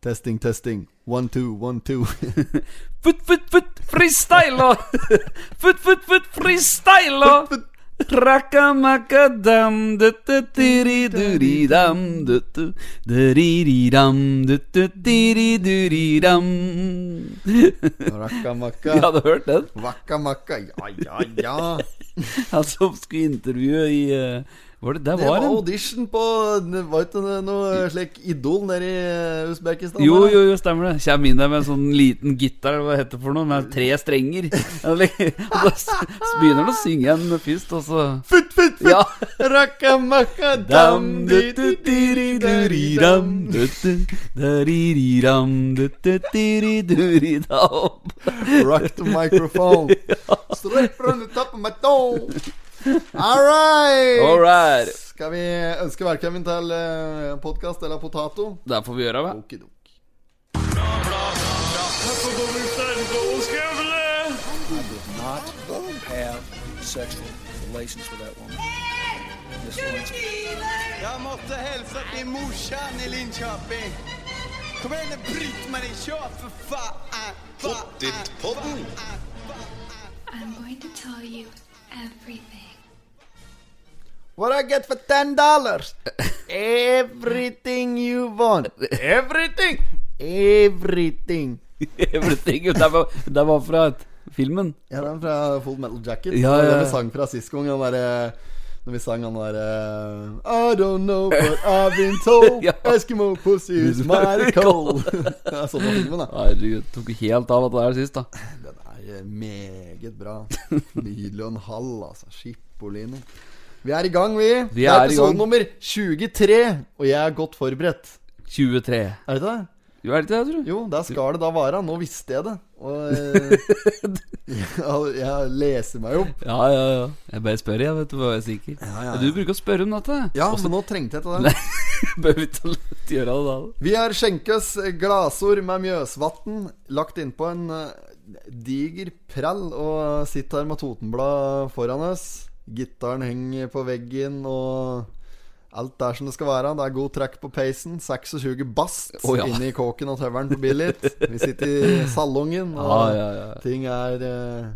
Testing, testing. One, two, one, two. Foot, foot, foot, freestyler! Foot, foot, foot, freestyler! Rakamakadam, du-tu-tiri-duri-dam, du-tu-diri-dam, du-tu-diri-duri-dam. Rakka Du makka. hadde hørt den? Vakkamakka. Ja, ja, ja. Han som skulle intervjue i eh, Var det Det var var en audition på Var ikke det noe slik Idol nede i Usbekistan? Jo, jo, jo, stemmer det. Kjem inn der med en sånn liten gitar, eller hva det heter for noe, med tre strenger. Og da så begynner han å synge en først, og så Futt, futt, futt! Ja. Rakka makka Dam, dam, du, di, du, di, diri, di, duri, di, dam, dam. du, du, dariri, dam, du, du, diri, duri, dam. Rock the microphone. Straight from the top of my dome. All right. All right. Skal vi ønske velkommen til uh, podkast eller potato? Det får vi gjøre, hva? Okidok. Jeg måtte hilse til morsan i Linköping. Kom igjen, bryt meg ikke kör for faen! Pottit-podden! I'm going to tell you everything. What I get for ten dollars? Everything you want. Everything. Everything. Everything. Det var, det var fra filmen. Ja, den fra Full Metal Jacket. Ja, var ja, Den vi sang fra sist gang. Den derre Når vi sang han derre I don't know what I've been told. Ja. Eskimo pussy is mighty cold. det er sånn av filmen, da. Herregud, tok helt av at det er sist, da. Den er eh, meget bra. Nydelig og en halv, altså. Skippolini. Vi er i gang, vi. Vi det er er episode nummer 23, og jeg er godt forberedt. 23. Er det ikke det? Jo, er det ikke det, tror du? Jo, der skal det da være. Nå visste jeg det. Og eh, jeg, jeg leser meg opp. Ja, ja, ja. Jeg bare spør, jeg, vet du, var jeg sikker. Ja, ja, ja. Du bruker å spørre om dette. Ja, Også- men nå trengte jeg til det. Bør vi ikke gjøre det da? Vi har skjenkes glasord med Mjøsvatn, lagt innpå en eh, diger prell, og sitter her med Totenblad foran oss. Gitaren henger på veggen, og alt er som det skal være. Det er god trekk på peisen. 26 bast oh, ja. inne i kåken og tøveren på Billit. Vi sitter i salongen, og ja, ja. ting er eh,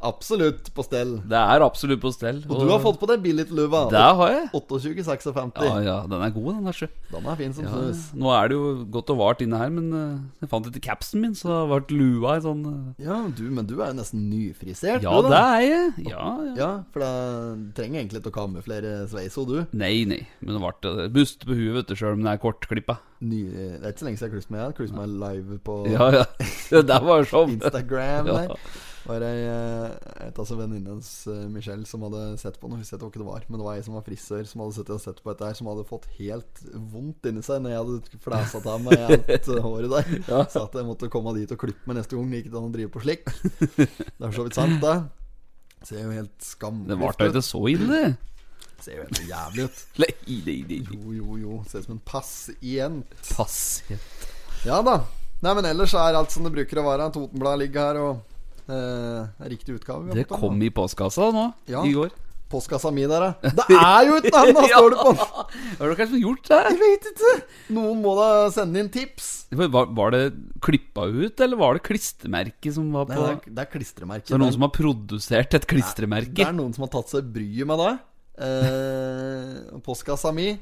absolutt på stell. Det er absolutt på stell. Og du har fått på deg Billit-luva. Det har jeg. 28,56. Ja, ja, den er god, den, der. Den er fin som Ja, snus. nå er det jo godt og vart inne her, men eh, jeg fant ikke capsen min, så det har vært lua i sånn eh, Ja, du, men du er jo nesten nyfrisert. Ja, du, det er jeg. Ja, ja. Ja, for det trenger egentlig ikke å kamuflere sveisa, du. Nei, nei. Men det ble bust på huet, vet du, sjøl om det er kortklippa. Ny, det er ikke så lenge siden jeg har klippet meg. Jeg har klippet meg live på Ja, ja. Det der var sånn. Instagram. Ja. Var ei eh, et altså venninnen hennes, eh, Michelle, som hadde sett på noe. Husker ikke hva det var, men det var ei som var frisør, som hadde sett, og sett på dette her, som hadde fått helt vondt inni seg når jeg hadde flæsa av meg alt håret der. Ja. Sa at jeg måtte komme dit og klippe meg neste gang. Det gikk ikke an å drive på slik. Det er så vidt sant, det. Ser jo helt Det skamløst ble da ikke så ille. Ser jo helt jævlig ut. Nei. Jo, jo, jo. Ser ut som en pasient. Pass. Ja da. Nei, men ellers er alt som det bruker å være. Totenbladet ligger her, og eh, riktig utgave. Det den, kom da. i postkassa nå, Ja. i går. Postkassa mi der, ja. Det er jo uten den! Da står det på den. Har du kanskje gjort det? Jeg vet ikke. Noen må da sende inn tips. Var, var det klippa ut, eller var det klistremerket som var Nei, på det er, det er klistremerket. Så det er noen som har produsert et Det er noen som har tatt seg bryet med det. Eh, postkassa mi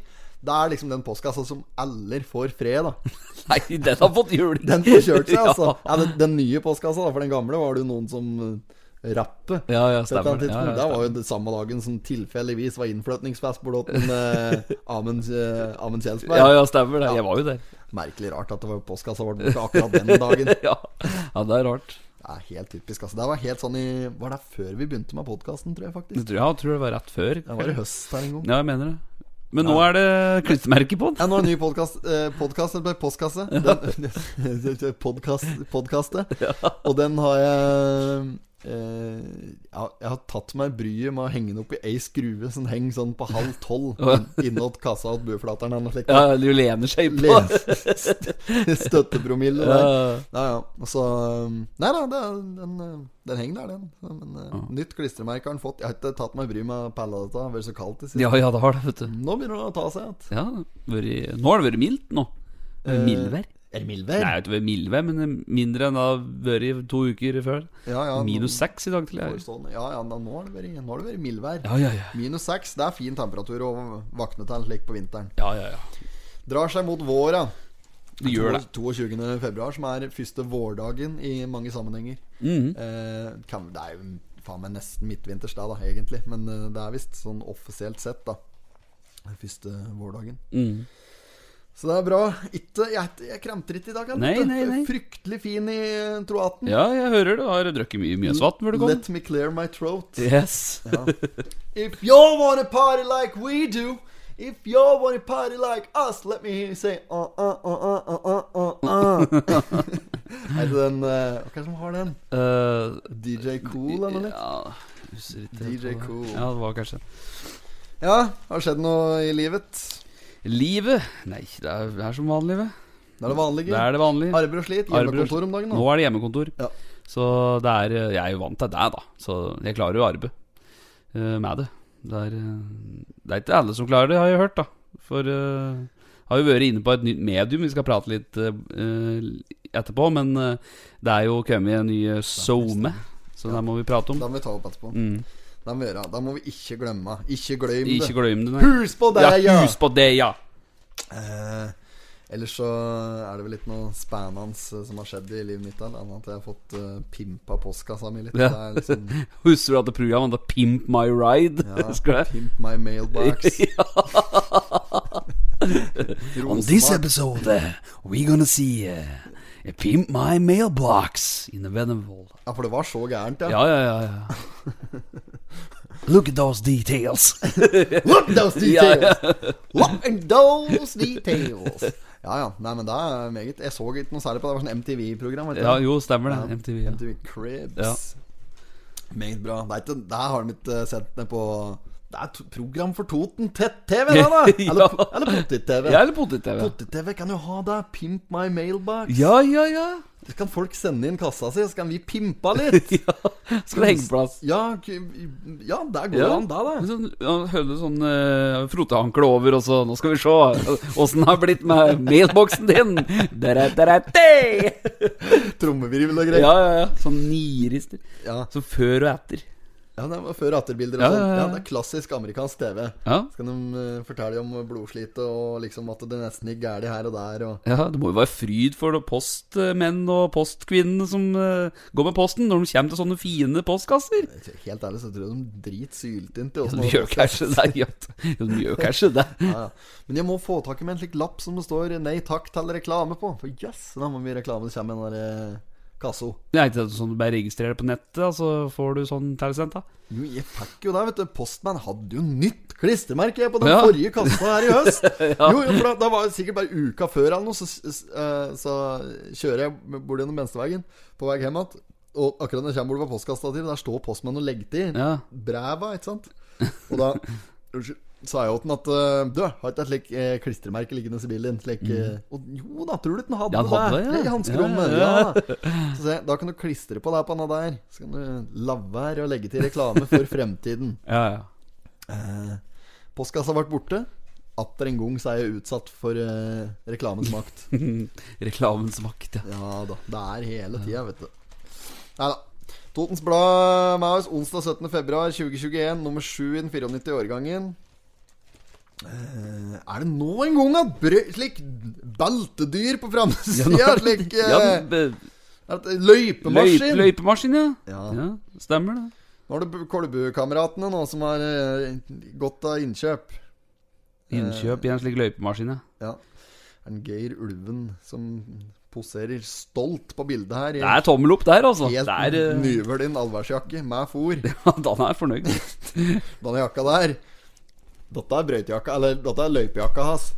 Det er liksom den postkassa som alle får fred, da. Nei, den har fått juling. Den får kjørt seg, altså. Ja, den, den nye postkassa, da. For den gamle var det jo noen som rappet rappe. Ja, ja, stemmer. Ja, Ja, stemmer. det var jo det samme dagen som tilfeldigvis var innflytningsfest på Lotten eh, Amund eh, Kjelsberg. Ja, ja, stemmer det. Jeg var jo der. Merkelig rart at det var postkassa vår borte akkurat den dagen. Ja, ja det er rart. Det er helt typisk. Altså. Det var helt sånn i Var det før vi begynte med podkasten, tror jeg faktisk? faktisk? tror, ja, jeg tror det var rett før. Det var i høst her en gang. Ja, jeg mener det. Men nå er det klistremerke på den. Ja, nå er det ny podkast eh, Podkast eller postkasse? Den, podcast, podcastet. Og den har jeg Jeg har tatt meg bryet med å henge den opp i ei skrue som henger sånn på halv tolv innåt kassa til bueflateren. Ja, du lener seg på. Le- st- Støttepromille der. Ja. Ja, ja. Og så um, Nei da, den, uh, den henger der, den. Men uh, nytt klistremerke har den fått. Jeg har ikke tatt meg bryet med å pelle dette. Det har vært så kaldt i siste. Ja, ja, det har det, vet du. Nå begynner det å ta seg igjen. Ja, nå har det vært mildt nå. Eh, Mildvær. Er det mildvær? Nei, utover mildvær, men mindre enn det har vært to uker før. Ja, ja, Minus seks i dag til. jeg. Ja, ja, nå har det vært, nå har det vært mildvær. Ja, ja, ja. Minus seks, det er fin temperatur å våkne til slik på vinteren. Ja, ja, ja. Drar seg mot våra. Det gjør det. 22. februar, som er første vårdagen i mange sammenhenger. Mhm. eh, kan, det er jo faen meg nesten midtvinters da, da, egentlig. Men eh, det er visst sånn offisielt sett, da. Den Første vårdagen. Mhm. Så det er bra. Ikke, jeg, jeg kremter ikke i dag. Nei, nei, nei. Fryktelig fin i eh, troaten. Ja, jeg hører du har drukket mye Mjøsvatn før du kom. Let me clear my throat. Yes. Ja. If you wanna party like we do If you wanna party like us Let me hear you say uh, uh, uh, uh, uh, uh, uh, uh. Er det den uh, Hva som har den? Uh, DJ Cool eller noe? Ja, DJ. Cool. Ja, det var kanskje Ja, har skjedd noe i livet? Livet? Nei, det er, det er som vanlig, det. Det er det vanlige. Det er det vanlige. Arbeid og slit. Hjemmekontor om dagen Nå nå. er det hjemmekontor. Ja. Så det er Jeg er jo vant til det, da. Så jeg klarer jo arbeid uh, med det. Det er, eh, det er ikke alle som klarer det, har jeg hørt, da. For uh, har jo vært inne på et nytt medium vi skal prate litt uh, etterpå. Men eh, det er jo kommet en ny SoMe, så det må vi prate om. Da må vi ta opp etterpå. Mm. Da må vi gjøre Da må vi ikke glemme. Ikke glem Ikke det. glem det, nei. Hus på deg, Ja, hus på det, ja! Eh, ellers så er det vel litt noe spennende eh, som har skjedd i livet mitt. Eller annet at jeg har fått uh, pimpa postkassa mi litt. Ja. Det liksom Husker du at det programmet heter Pimp My Ride? ja, det? Pimp my mailbox. On this episode, we're gonna see uh, Pimp My Mailbox in the Venerable. Ja, for det var så gærent, ja. Ja, ja, ja, ja. Look at those details. Look at those details! Look at those details! Ja, ja. Nei, men det er meget. Jeg så ikke noe særlig på det. Det var sånn MTV-program. Ja, jo, stemmer det. Ja, MTV. Ja. MTV Cribs. Ja. Meget bra. Det ikke, der har de ikke sett ned på Det er program for Toten Tett-TV, det, da! Eller, po- eller Pottit-TV. Ja, eller potet-TV. Potet-TV kan jo ha det. Pimp my mailbox. Ja, ja, ja. Så kan folk sende inn kassa si, så kan vi pimpa litt. ja. Skal det henge plass? Ja, ja der går det an, da. da. Sånn, ja, Hølle sånn uh, frotehankle over, og så Nå skal vi se åssen det har blitt med mailboksen din. Trommevirvel og greier. Ja, ja, ja. Sånn nirister. Ja. Så før og etter. Ja, det var før atterbilder og Ja, sånn. ja, Ja, ja. det er klassisk amerikansk TV. Ja. Så kan de eh, fortelle om blodslitet og liksom at det nesten gikk galt her og der. Og Ja, Det må jo være fryd for postmenn og postkvinnene som uh, går med posten, når de kommer til sånne fine postkasser. helt ærlig så tror jeg de driter syltynt i Ja, åssen de gjør kanskje det. Ja, de gjør kanskje det. Ja, ja. Men jeg må få tak i meg en slik lapp som det står 'Nei takk' til reklame på. For jøss, da må vi reklame. Det kommer en der eh, kasso. Det er ikke sånn du bare registrerer på nettet, og så får du sånn tilsendt. da Jo, jeg fikk jo det, vet du. Postman hadde jo nytt klistremerke på den Ja. forrige kassa her i høst. Jo, jo, for da, da var det sikkert bare uka før eller noe, så, eh, så kjører jeg bort gjennom Venstreveien på vei hjem igjen. Og akkurat når jeg kommer bort på postkassa til, der står postmannen og legger til Ja. breva, ikke sant. Og da unnskyld, sa jeg til at eh, Du, har ikke et slikt eh, klistremerke liggende i bilen din? Slik, mm. og jo da, tror du han hadde. Ja, hadde det, ja. I hanskerommet. Ja, Ja, Så se, da kan du klistre på det på den der. Så kan du la være å legge til reklame for fremtiden. Ja, ja. Eh, postkassa ble borte. Atter en gang så er jeg utsatt for eh, reklamens makt. Reklamens makt, ja. Ja da. Det er hele tida, vet du. Nei da. Totens Blad med oss onsdag 17. februar 2021, nummer 7 i den 94 Eh, er det nå en gang at slik beltedyr på framsida? slik uh, ja løypemaskin? løyp, løypemaskin, ja. Ja. ja. Stemmer det. Nå har du Kolbu-kameratene nå som har uh, gått av innkjøp. Innkjøp i en slik løypemaskin, ja. Ja. Er det Geir Ulven som poserer stolt på bildet her? i Det er tommel opp der, altså. Helt Det er uh, nyvølin allværsjakke med fôr. Dan er fornøyd. Denne jakka der Dette er brøytejakka, eller dette er løypejakka hans.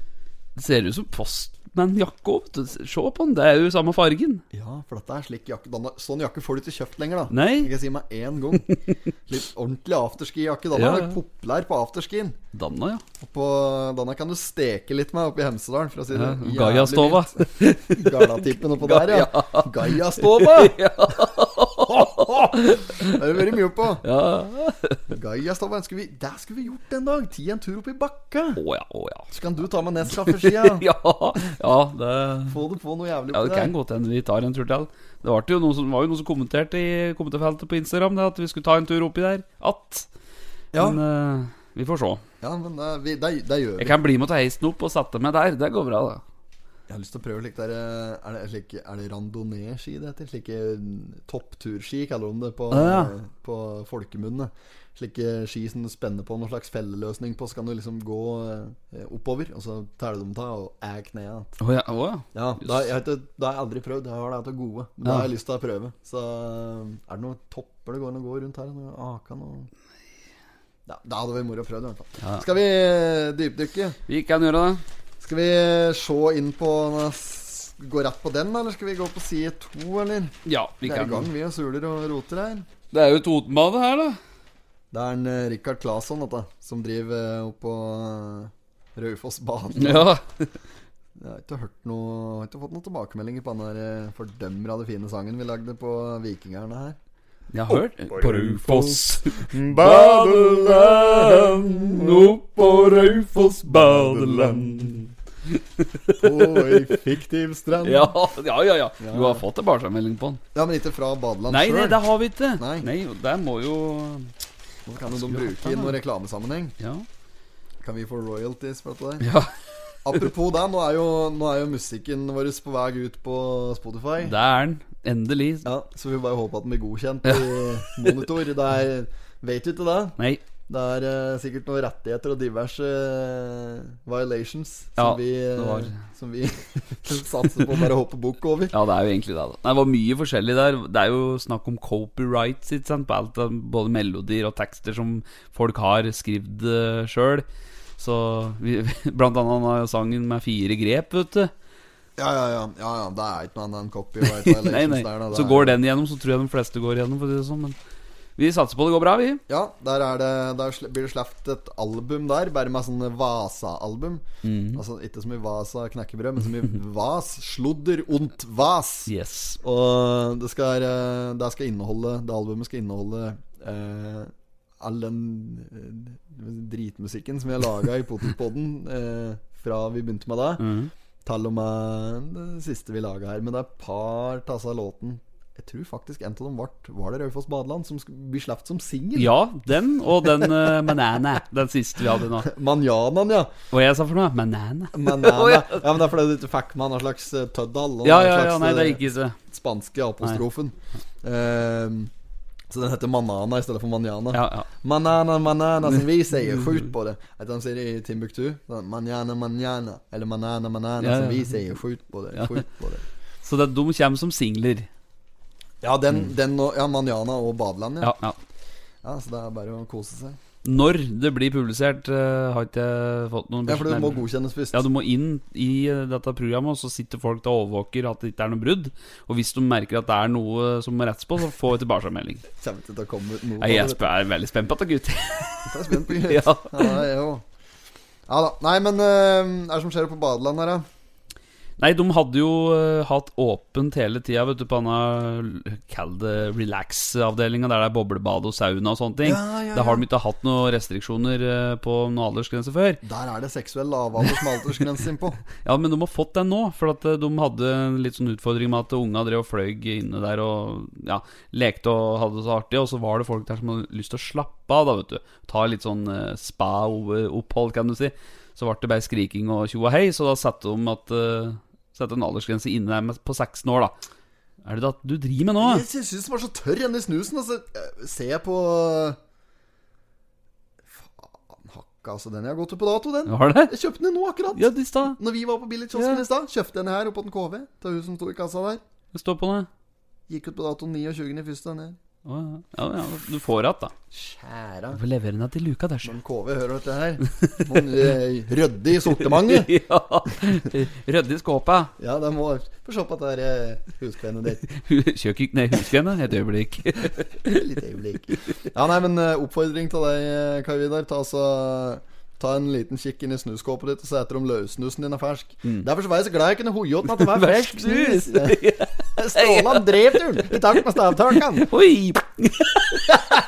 Det ser ut som postman-jakke òg. Se på den, det er jo samme fargen. Ja, for dette er slik jakke denne, Sånn jakke får du ikke kjøpt lenger, da. Nei. Jeg kan si meg én gang. Litt ordentlig afterski-jakke. Denne Ja, er populær på afterskien. Danna, ja. Og på, denne kan du steke litt med oppe i Hemsedalen, for å si det ja. Gaiastova. Gardatippen oppå der, ja. Ja. Det har vi vært mye på. Ja. Gaiastabberen skulle vi Det skulle vi gjort en dag. Ti en tur opp i bakka. Oh, ja, oh, ja. Så kan du ta med Nescafé-skia. ja, ja, det Få det på noe jævlig Ja, det kan der. godt hende vi tar en tur til. Det var jo noen som, var jo noen som kommenterte i kommentarfeltet på Instagram Det at vi skulle ta en tur oppi der. At. Ja. Men uh, vi får se. Ja, men uh, vi, det, det gjør vi. Jeg kan bli med og ta heisen opp og sette meg der. Det går bra, det. Jeg har lyst til å prøve slik der eh, Er det, slik, er det randonee-ski det heter? Slike mm, toppturski, kaller de det på, Ah, ja. på folkemunne. Slike ski som du spenner på noen slags felleløsning på, så kan du liksom gå eh, oppover, og så teller de ta og er knea oh, ja. Oh, ja. Ja, det har, jeg, ikke- har jeg aldri prøvd. Jeg har det til gode. Men det Ja. har jeg lyst til å prøve. Så eh, er det noen topper det går an å gå rundt her? Noe Akan og ja, Da hadde vært moro å prøve, i hvert fall. Skal vi dypdykke? Vi kan gjøre det. Skal vi se inn på Gå rett på den, eller skal vi gå på side to, eller? Ja, vi kan. Det er i gang, vi og suler og roter her. Det er jo Totenbadet her, da. Det er en uh, Rikard Claesson, dette, som driver opp oppå uh, Raufossbanen. Ja. Jeg har ikke hørt noe Har ikke fått noen tilbakemeldinger på den der fordømra det fine sangen vi lagde på Vikingerne her. Jeg har hørt På Raufoss Badeland, Opp på Raufoss badeland. På ei fiktiv strand. Ja, ja, ja, ja. Du har fått tilbakemelding på den. Ja, men ikke fra badeland Nei, nei, det har vi ikke. Nei. Nei, det må jo Nå kan jo de bruke i noen reklamesammenheng. Ja. Kan vi få royalties for dette der? ja. Apropos det, nå er, jo, nå er jo musikken vår på vei ut på Spotify. Det er den. Endelig. Ja, Så vi bare håper at den blir godkjent i monitor. Det er Vet vi ikke det? Nei. Det er uh, sikkert noen rettigheter og diverse uh, violations Ja, som vi, uh, som vi satser på å bare hoppe bukk over. Ja, det er jo egentlig det. da Det var mye forskjellig der. Det er jo snakk om copyrights ikke sant? på alt både melodier og tekster som folk har skrevet uh, sjøl. Så vi, Blant annet sangen med fire grep, vet du. Ja, ja, ja. ja, ja det er ikke noe annet enn copyright Nei, nei. der. Da. Så går den gjennom, så tror jeg de fleste går gjennom. For det sånn Men vi satser på det går bra, vi. Ja, der, er det, der blir det sluppet et album der, bare med sånne Vasa-album. Mhm. Altså ikke så mye Vasa knekkebrød, men så mye Vas. Sludder und Vas. Yes. Og det skal, det skal inneholde Det albumet skal inneholde eh, all den eh, dritmusikken som vi har laga i Potetpodden eh, fra vi begynte med det, Mhm. Med det siste vi laga her. Men det er et par tasser av låten Jeg tror faktisk en av dem var, var det Raufoss Badeland, som blir sluppet som singel. Ja, den og den uh, Manana. Den siste vi hadde nå. Manjanaen, ja. Hva jeg sa for noe? Manana. Manana. Ja. ja. men Det er fordi du ikke fikk med en slags eh, tøddal. Ja, ja, ja, nei, det er eh, ikke så spanske apostrofen. Ehm, så den heter Manana i stedet for Manjana. Ja, ja. Manana, manana, som vi sier. Skjut på det. Hva de sier i Timbuktu? Manjana, manjana. Eller manana, manana, Ja, som vi sier. Skjut på det. Skjut på det. Så det, de kommer som singler. Ja, den, den og, ja, Manjana og Badeland, ja. Ja, ja. ja. Så det er bare å kose seg. Når det blir publisert, uh, har ikke jeg fått noen Ja, for det må godkjennes først. Ja, du må inn i eh, dette programmet, og så sitter folk og overvåker at det ikke er noe brudd. Og hvis de merker at det er noe som må rettes på, så får vi tilbakemelding. Kommer til å komme noe Nei, Jeg det. er veldig spent på dette, gutt. Jeg er spent på det. Ja. Ja, det er jeg òg. Ja da. Nei, men eh, hva er det som skjer på badeland her, da? Nei, de hadde jo uh, hatt åpent hele tida, vet du, på denne Kall det relax-avdelinga, der det er boblebad og sauna og sånne ting. Ja, ja, Der har de ikke hatt noen restriksjoner uh, på noen aldersgrense før. Der er det seksuell lavalder som aldersgrense innpå. Ja, men de har fått den nå, for at eh, de hadde en litt sånn utfordring med at unga drev og fløy inne der og ja, lekte og hadde det så artig, og så var det folk der som hadde lyst til å slappe av, da, vet du. Ta litt sånn uh, spa-opphold, kan du si. Så ble det bare skriking og tjo og hei, så da satte de at Sette en aldersgrense inne på 16 år, da. Er det det at du driver med nå? Jeg syns den var så tørr, den i snusen. Altså, eh, ser jeg på Faen hakka, altså. Den jeg har gått ut på dato, den. Har det? Jeg kjøpte den nå, akkurat. Ja, i stad. Når vi var på billigkiosken Ja. i stad, kjøpte den her oppe på den KV. Til hun som sto i kassa der. Det står på den. Gikk ut på dato 29. i første. Den her. Ja. Ja, du får igjen, da. Kjære. Du får levere den til luka der, så. Men KV hører dette her. Noen eh, ryddig i sortimentet. ja. Rydde i skåpet. Ja, de må få se på dette her, eh, huskvenet ditt. Kjøkken Nei, huskvenet Et øyeblikk. Litt øyeblikk. Ja, nei, men eh, oppfordring til deg, Kai Vidar. Ta, altså, ta en liten kikk inn i snuskåpet ditt og se etter om løssnusen din er fersk. Derfor så var jeg så glad jeg kunne hoie opp at det var fersk snus. Stålan drev turen i takt med stavtakene.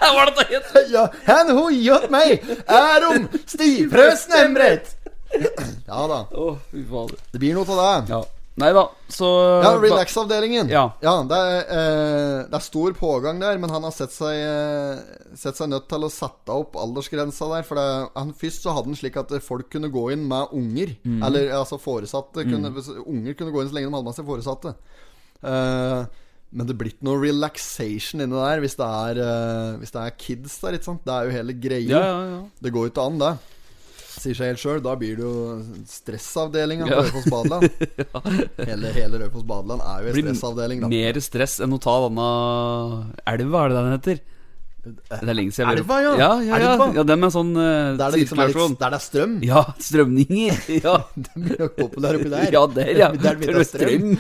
Hva var det het? Ja, han hoiet meg, er om stivfrøsen nemret. Ja da. Oh. Det blir noe av det. Ja. Nei da, så Ja, Relax-avdelingen. Ja. det, er, eh, det er stor pågang der, men han har sett seg, eh, sett seg nødt til å sette opp aldersgrensa der. For det, han, Først så hadde han slik at folk kunne gå inn med unger. Mm. Eller altså foresatte. Kunne, Unger kunne gå inn så lenge de hadde med seg foresatte. Eh, men det blir ikke noe relaxation inni der hvis det er, eh, hvis det er kids der. Ikke sant? Det er jo hele greia. Ja, ja, ja. Det går jo ikke an, det. Sier seg helt sjøl. Da blir det jo stressavdelinga på Ja. Raufoss badeland. Hele, hele Raufoss badeland er jo Blir stressavdeling, da. Mer stress enn å ta denne elva, er det den heter? Det er lenge siden jeg Elva, ja. Ja, ja, ja. Elva. ja den med sånn uh, Der det liksom er, litt, der det er strøm. Ja, strømninger. Ja, Det blir nok populær oppi der. ja der, ja. Der blir det strøm.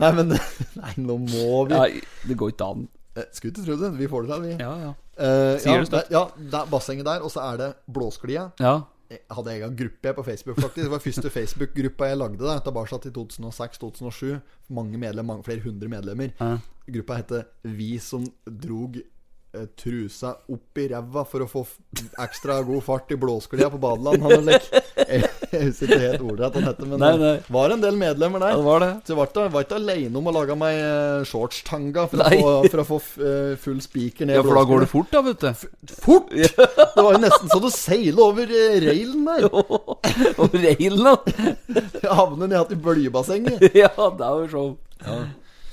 Nei, men Nei, nå må vi Nei, det går ikke an. Skulle ikke tro det. Vi får det til, vi. Ja, ja. Uh, ja, det, ja, det er bassenget der, og så er det Blåsklia. ja. Jeg hadde egen gruppe på Facebook, faktisk. Det var første Facebook-gruppa jeg lagde. da Tilbake til 2006-2007. Mange medlemmer, mange, flere hundre medlemmer. Gruppa heter Vi som drog trusa opp i ræva for å få ekstra god fart i blåsklia på badeland. Han jeg, husker ikke helt ordrett han heter, men Nei, det var en del medlemmer ja, det var det. Så jeg var var ikke alene om å lage meg eh, shortstanga for, å få- for å få eh, full spiker ned Ja, for da går det fort, da, vet du. Fort! Det var jo nesten så du seiler over eh, railen der. Over reilen, da. Havner ned i bøljebassenget. Ja, det er jo show.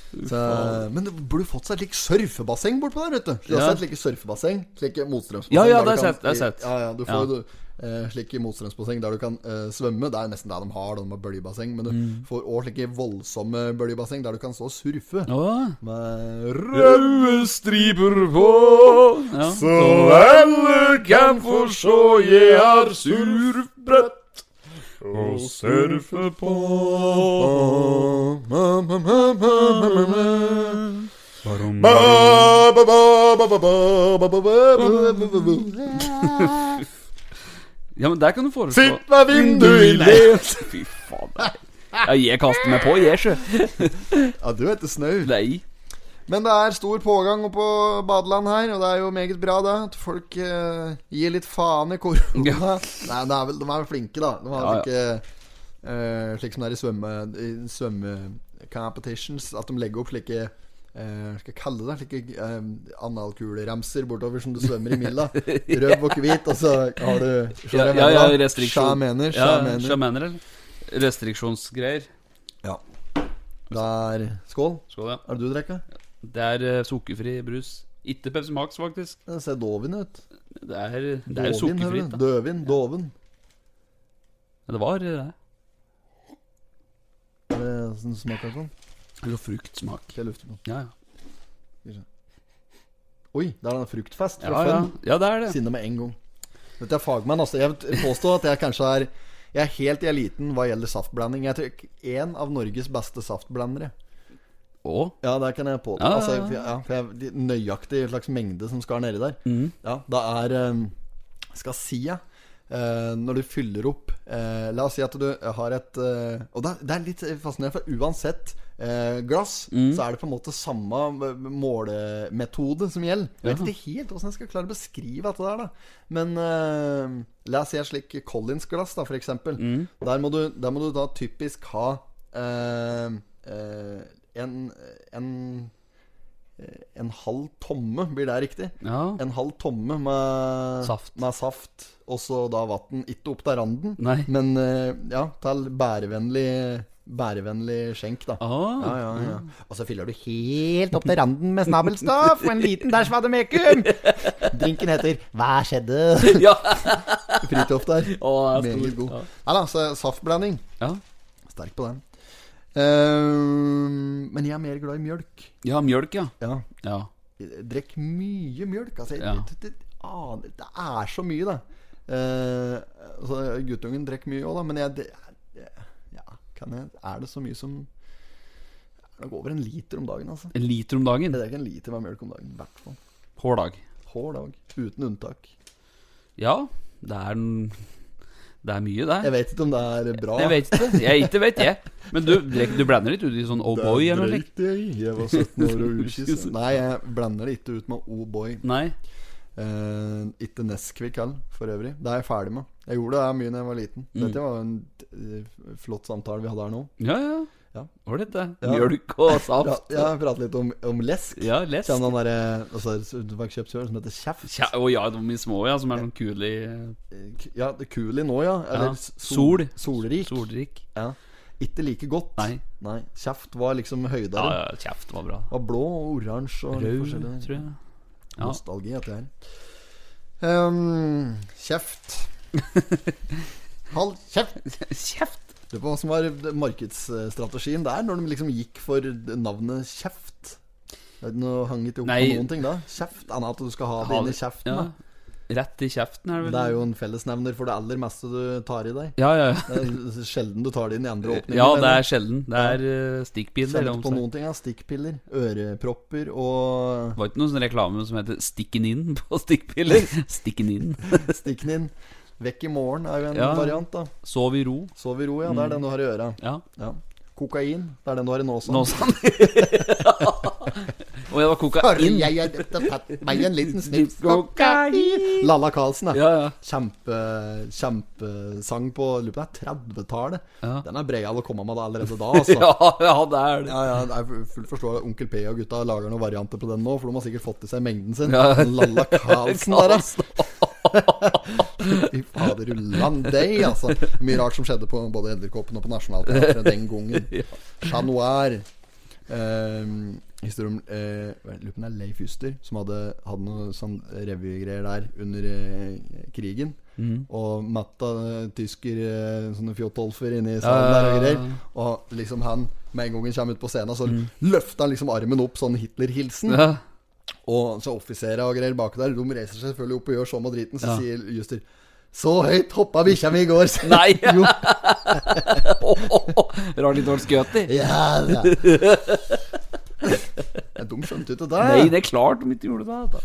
Så, men det burde fått seg et slikt surfebasseng bortpå der, vet du. Du har Ja. sett slike surfebasseng? Slike motstrømsbasseng. Ja, ja, det har jeg sett. Ja, ja, du får Ja. jo eh, slike motstrømsbasseng der du kan uh, svømme. Det er nesten det de har, de har bøljebasseng. Men du Mm. får òg slike voldsomme bøljebasseng der du kan stå og surfe. Oh. Med røde striper på ja. Så alle kan få se jeg har surfbrett å surfe på. Ja, men der kan du foreslå Sitt ved vinduet i led! Fy faen. Ja, jeg kaster meg på, jeg, sjø. Ja, du heter Snau. Nei. Men det er stor pågang på badeland her, og det er jo meget bra, da At folk uh, gir litt faen i korona. Ja. Nei, er, vel, de er vel flinke, da. De har Ja, ja. ikke eh, Slik som det er i svømme I at de legger opp slike Uh, skal jeg kalle det Slike uh, analkuleremser bortover som du svømmer i milla. Rød og hvit, og så har du Ja, ja, ja, restriksjon. Sjamener. Ja, Sjamener. sjamener, eller? Restriksjonsgreier. Ja. Det er Skål. Skål, ja. Er det du drikker? Det er eh, sukkerfri brus. Ikke Pepsi Max, faktisk. Det ser doven ut. Det er, det er sukkerfritt. da. Døvin. Doven. Ja, det var eh, det. smaker det sånn Det sånn? Eller fruktsmak. Det lukter på? Ja, ja. Oi, det er en fruktfest fra Ja, ja. Ja, det er det. Sinne med en gang. Dette er fagmann, altså. Jeg påstår at jeg kanskje er Jeg er helt i eliten hva gjelder saftblanding. Jeg tror en av Norges beste saftblandere. Å? Ja, det kan jeg påta. Ja, ja, Altså, ja. for ja, de- nøyaktig slags mengde som skal nedi der. Mm. Ja, det er eh, Skal si jeg Uh, Når du fyller opp uh, La oss si at du har et uh, Og det er, det er litt fascinerende, for uansett eh, glass, Mm. så er det på en måte samme målemetode som gjelder. Jeg vet ikke helt hvordan jeg skal klare å beskrive dette der, da. Men la oss si et slik Collins-glass, da, eksempel. Mm. Der, må du, der må du da typisk ha en, en en halv tomme, blir det riktig? Ja. En halv tomme med Saft. med saft og så da vann. Ikke opp til randen, Nei. men eh, ja, til bærevennlig Bærevennlig skjenk, da. Ah. Ja, ja, ja. Og så fyller du helt opp til randen med snabelstoff og en liten dæsj vademekum. Drinken heter Hva skjedde? ja. Fridtjof der. Er Meget god. Ja. Nei da, så saftblanding. Ja. Sterk på den. Ehm, men jeg er mer glad i mjølk. ja, mjølk, ja. Ja. Ja. Drikk mye mjølk. Altså, Ja. det, det, det er så mye, da. Uh, altså, guttungen drikker mye òg, da, men jeg det, Ja, kan jeg Er det så mye som Det er nok over en liter om dagen, altså. En liter om dagen. Jeg drikker en liter med mjølk om dagen. I hvert fall. Hver dag. Hver dag. Uten unntak. Ja, det er en Det er mye, det. Jeg vet ikke om det er bra. Jeg vet ikke. Jeg ikke vet jeg. Men du, du blander litt ut i sånn oh boy eller noe slikt? jeg. Jeg var 17 år og ukyss. Nei, jeg blander det ikke ut med oh boy. Nei? Eh, ikke Nesquik heller, for øvrig. Det er jeg ferdig med. Jeg gjorde det mye da jeg var liten. Mm. Dette var en eh, flott samtale vi hadde her nå. Ja, ja. Ja. Ålreit, det. Ja. Mjølk og Ja, ja Prate litt om, om lesk. Ja, lesk Kjenner den derre altså, som heter Kjeft. Kje, Å ja, de små, ja, som er sånn kule i Eh, Ja, det Kuli nå, ja. Eller Ja. Sol. Solrik. Solrik. Ja. Ikke like godt. Nei. Nei. Kjeft var liksom Ja, høydere. ja, kjeft var bra. Var blå og oransje og Rød, tror jeg. Ja. Nostalgi, dette her. Um, kjeft. Hold kjeft! Kjeft! Det var hva som var markedsstrategien der, når de liksom gikk for navnet Kjeft. Det er ikke noe hang ikke opp på noen ting da. Kjeft, annet at du skal ha det inni i kjeften. Ja. da Rett i kjeften, er det vel? Det er jo en fellesnevner for det aller meste du tar i deg. Ja, ja, ja. Det er sjelden du tar det inn i andre åpninger. Ja, det er sjelden. Det er ja. stikkpiller. Kjent på noen ting, ja. Stikkpiller, ørepropper og Det var ikke noen sånn reklame som heter 'Stikken inn' på stikkpiller. Stikken inn. stikken inn. Vekk i morgen er jo en Ja. variant, da. Sov i ro. Sov i ro, ja. Det er den du har i øra. Ja. Ja. Kokain, det er den du har i nåsen. Nå sann. Og jeg var kokain. jeg har tatt meg en liten snips Kokain. Lalla Karlsen, ja. Ja. Kjempe, kjempesang på lurer på det er 30-tallet. Ja. Den er breial å komme med allerede da, altså. Ja, ja, det er det. Ja, ja, jeg fullt forståelig. Onkel P og gutta lager noen varianter på den nå, for de har sikkert fått i seg mengden sin. Lalla Karlsen der, altså. Fy fader ullan deg, altså. Mye rart som skjedde på både Edderkoppen og på Nationaltheatret den gangen. Chat Noir. Um, historie om eh, Lurer på om det er Leif Juster som hadde, hadde noe sånn revygreier der under eh, krigen. Mm. Og matta eh, tysker eh, sånne fjottolfer inni salen der og greier. Og liksom han med en gang han kommer ut på scenen, så løfter han liksom armen opp, sånn Hitler-hilsen. Ja. Og så offiserer og greier bak der, de reiser seg selvfølgelig opp og gjør sånn og driten. Så Ja. sier Juster Så høyt hoppa bikkja mi i går. Nei! Jo. Rart litt dårlig skøt i. Ja da. Ja, De skjønte ikke det. Nei, det er klart de ikke gjorde det. Da.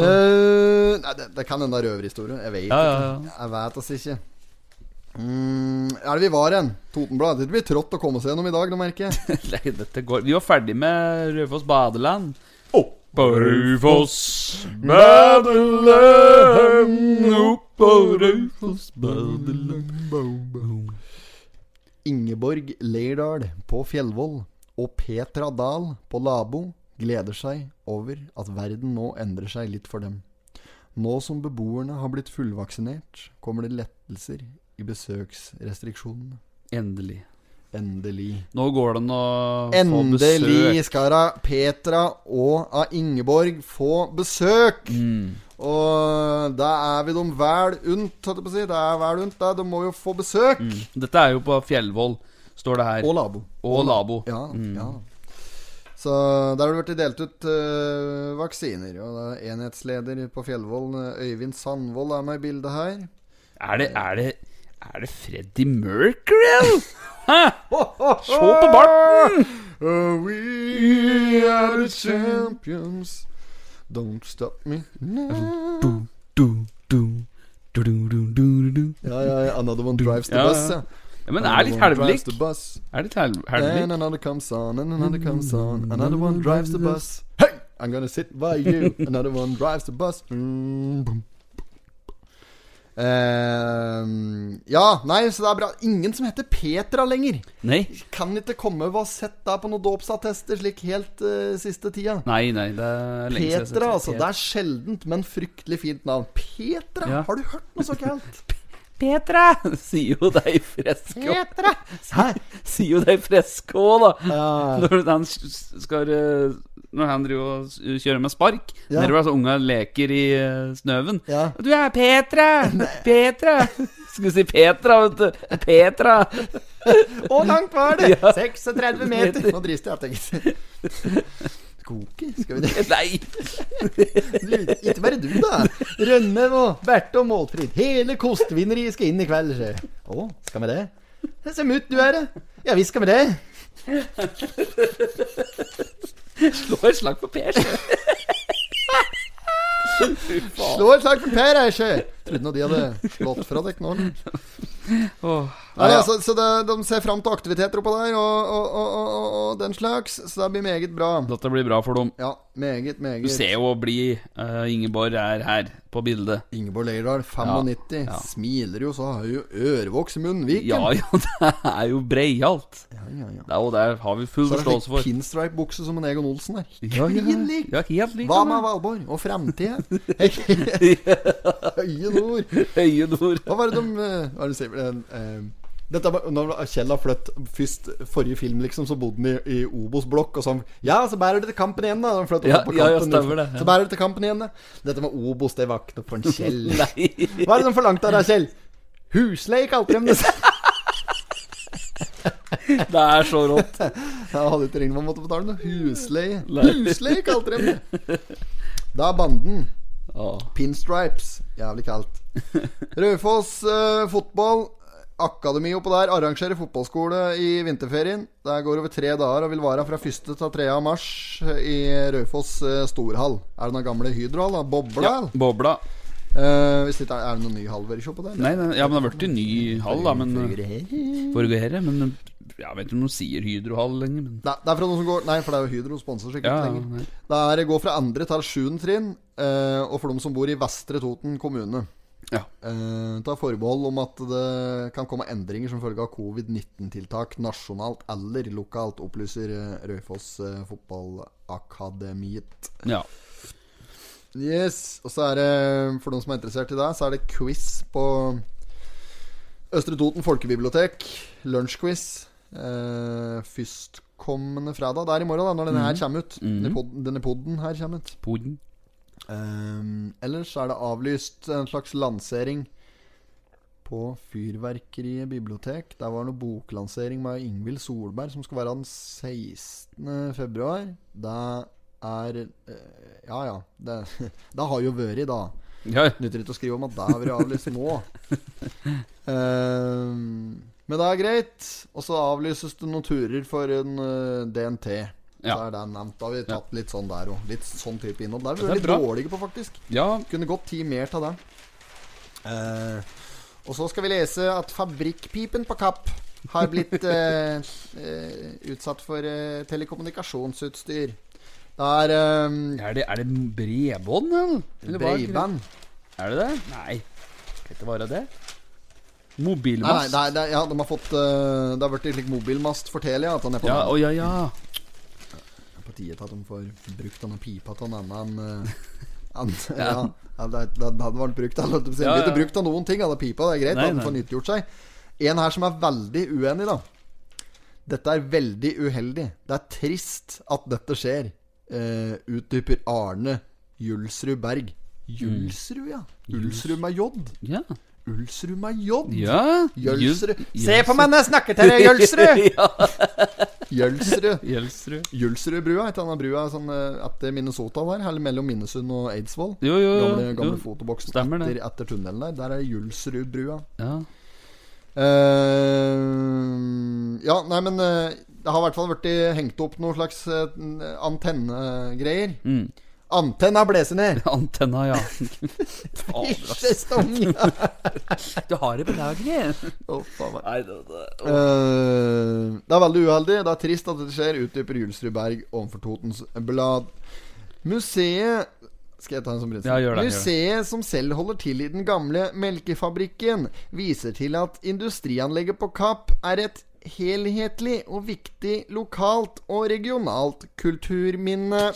Eh, nei, det, det kan hende det er røverhistorie. Jeg vet Ja, ja, ikke. Jeg vet altså ikke. Mm, er det vi var hen? Totenblad. Det blir trått å komme seg gjennom i dag, nå merker jeg. Nei, dette går Vi var ferdig med Raufoss badeland. På Raufoss badeland, opp på Raufoss badeland. Ingeborg Leirdal på Fjellvoll og Petra Dahl på Labo gleder seg over at verden nå endrer seg litt for dem. Nå som beboerne har blitt fullvaksinert, kommer det lettelser i besøksrestriksjonene. Endelig. Endelig. Nå går det an å få besøk. Endelig skal da Petra og av Ingeborg få besøk! Mm. Og da er vi dem vel unt, holdt jeg på å si. Det er vel unt, da. De må jo få besøk. Mm. Dette er jo på Fjellvoll, står det her. Og Labo. Og Labo. Ja, Mm. ja. Så der har det blitt delt ut uh, vaksiner. Og er enhetsleder på Fjellvoll, eh, Øyvind Sandvold, er med i bildet her. Er det Er det Er det Freddie Mercury? Hæ? Se på barten! Oh, we are the champions. Don't stop me now. Du, du, du. Ja, ja, ja. Another one drives the bus, ja. Ja. Men det er litt bus. Er litt hel- And another comes on, and another comes on. Another one drives the bus. Hey, I'm gonna sit by you. Another one drives the bus. Mm, boom. Ehm, ja, nei, så det er bra. Ingen som heter Petra lenger. Nei. Kan ikke komme og ha sett deg på noen dåpsattester slik helt uh, siste tida. Nei, nei, det er lenge siden jeg har sett Petra, altså. Det er sjeldent, men fryktelig fint navn. Petra? Ja. Har du hørt noe så kaldt? Petra! Sier jo deg fresk òg. Petra! Sier jo deg fresk òg, da. Ja. Når han skal eh, Når han driver og kjører med spark Ja. Nedover altså unga leker i eh, snøven. Ja. Du er Petra! Petra! Skulle si Petra, vet du. Petra! Hvor langt var det? Ja. 36 meter. Nå drister jeg, tenker Koke? Skal vi det? Nei! Du, ikke bare du, da. Rønne og Berthe og Målfrid. Hele kostvinneriet skal inn i kveld. Å, oh, skal vi det? Se mutt du er, da. Ja visst skal vi det. Slå et slag på Per. Slå et slag for Per Eisje! Trodde nå de hadde slått fra dere nå. eller? Nei, ja. så det, De ser fram til aktiviteter oppå der og, og, og, og, den slags. Så det blir meget bra. Dette blir bra for dem. Ja, meget, Du ser jo blid uh, Ingeborg er her på bildet. Ingeborg Leirdal, 95. Ja. Smiler jo så har jo ørevoks i munnviken. Ja, ja, det er jo breialt. ja, ja, ja. Det er jo der har vi full forståelse for. Så er det pinstripe-bukse som en Egon Olsen der. Ja, ja, Klin ja, helt lik. Hva med. Valborg? Og framtida? Høye nord. Høye nord. Hva var det de eh, Hva er det de sier? Dette når Kjell har flytt først Forrige film, liksom, så bodde han i, i Obos-blokk. Og sånn Ja, så bærer det til kampen igjen, da. Han flyttet Ja, på kampen, stemmer det, ja. Så bærer det til kampen igjen, da. Dette med Obos, det var ikke noe for en Kjell. Hva er det som forlangte av deg, Kjell? Husleie, kalte de det. Det er så rått. Jeg hadde ikke ringt man måtte betale noe husleie. Husleie, kalte de det. Da banden. Oh. Pinstripes. Jævlig kaldt. Raufoss uh, fotball. Akademi oppå der arrangerer fotballskole i vinterferien. Det går over tre dager og vil vare fra 1. til 3. mars i Raufoss eh, storhall. Er det noen gamle Hydrohall? da? Bobla? Ja, eller? bobla. Uh, hvis ikke, er det noen ny hall vært på der? Nei, nei, ja, men det har blitt ny hall, da. Men Det Forgåere. Men jeg vet ikke om de sier Hydrohall lenger. Men er det er fra noen som går Nei, for det er jo Hydro sponser sikkert ja, lenger. Det er går fra andre til sjuende trinn, uh, og for de som bor i Vestre Toten kommune. Ja. Eh, ta forbehold om at det kan komme endringer som følge av covid-19-tiltak nasjonalt eller lokalt, opplyser Røyfoss eh, Fotballakademiet. ja. Yes, Og så er det, for noen som er interessert i det, så er det quiz på Østre Toten folkebibliotek. Lunsjquiz. Eh, førstkommende fredag. Det er i morgen, da, når denne her kommer ut. Denne pod- Denne podden her kommer ut. Poden. Ehm, ellers er det avlyst en slags lansering på Fyrverkeriet bibliotek. Der var det noe boklansering med Ingvild Solberg som skal være den 16. februar. Det er eh, Ja ja. Det, det har jo vært, da. Ja, Nytter ikke å skrive om at det har vært avlyst nå. um, men det er greit. Og så avlyses det noen turer for en uh, DNT. Ja. Så er det nevnt. Da har vi tatt litt sånn der òg. Litt sånn type innhold. Der er vi Det litt dårlige på, faktisk. ja. Kunne gått ti mer til det. Eh, og så skal vi lese at fabrikkpipen på Kapp har blitt eh, eh, utsatt for eh, telekommunikasjonsutstyr. Der, er eh, Er det, er det bredbånd, eller? breiband. Er det det? Nei. Kan ikke være det. Nei, nei, nei, er, ja, de har fått uh, Det har blitt slik mobilmast for Telia. At han er på, Ja, å ja, ja. Til at de får brukt denne pipa til en annen eh, ja. ja, det, det, det hadde vært brukt Det Ja, ikke brukt av noen ting. av den pipa, det er greit Nei, den får nyttiggjort seg. En her som er veldig uenig, da. Dette er veldig uheldig. Det er trist at dette skjer. Uh, utdyper Arne Julsrud Berg. Julsrud, ja. Julsrud med J. Ja. Ulsrud med J. ja. Jølsrud. Se på meg når jeg snakker til deg, Jølsrud! Jølsrud. Jølsrud. Jølsrudbrua, et annet brua sånn, eh, etter Minnesota der, eller mellom Minnesund og Eidsvoll. Jo, jo, jo. Gamle, gamle jo. fotoboksen Stemmer etter, etter tunnelen der. Der er Jølsrudbrua. Ja. Uh, ja, nei, men eh, det har i hvert fall blitt hengt opp noen slags antennegreier. Mm. Antenna blåser ned! Antenna, ja. Ass. Du har det beklagelig. Å, faen. Nei, det, det. Eh, det er veldig uheldig. Det er trist at dette skjer, utdyper Julsrud Berg overfor Totens Blad. Museet Skal jeg ta en som Ja, gjør det, gjør det. Museet som selv holder til i den gamle melkefabrikken, viser til at industrianlegget på Kapp er et helhetlig og viktig lokalt og regionalt kulturminne.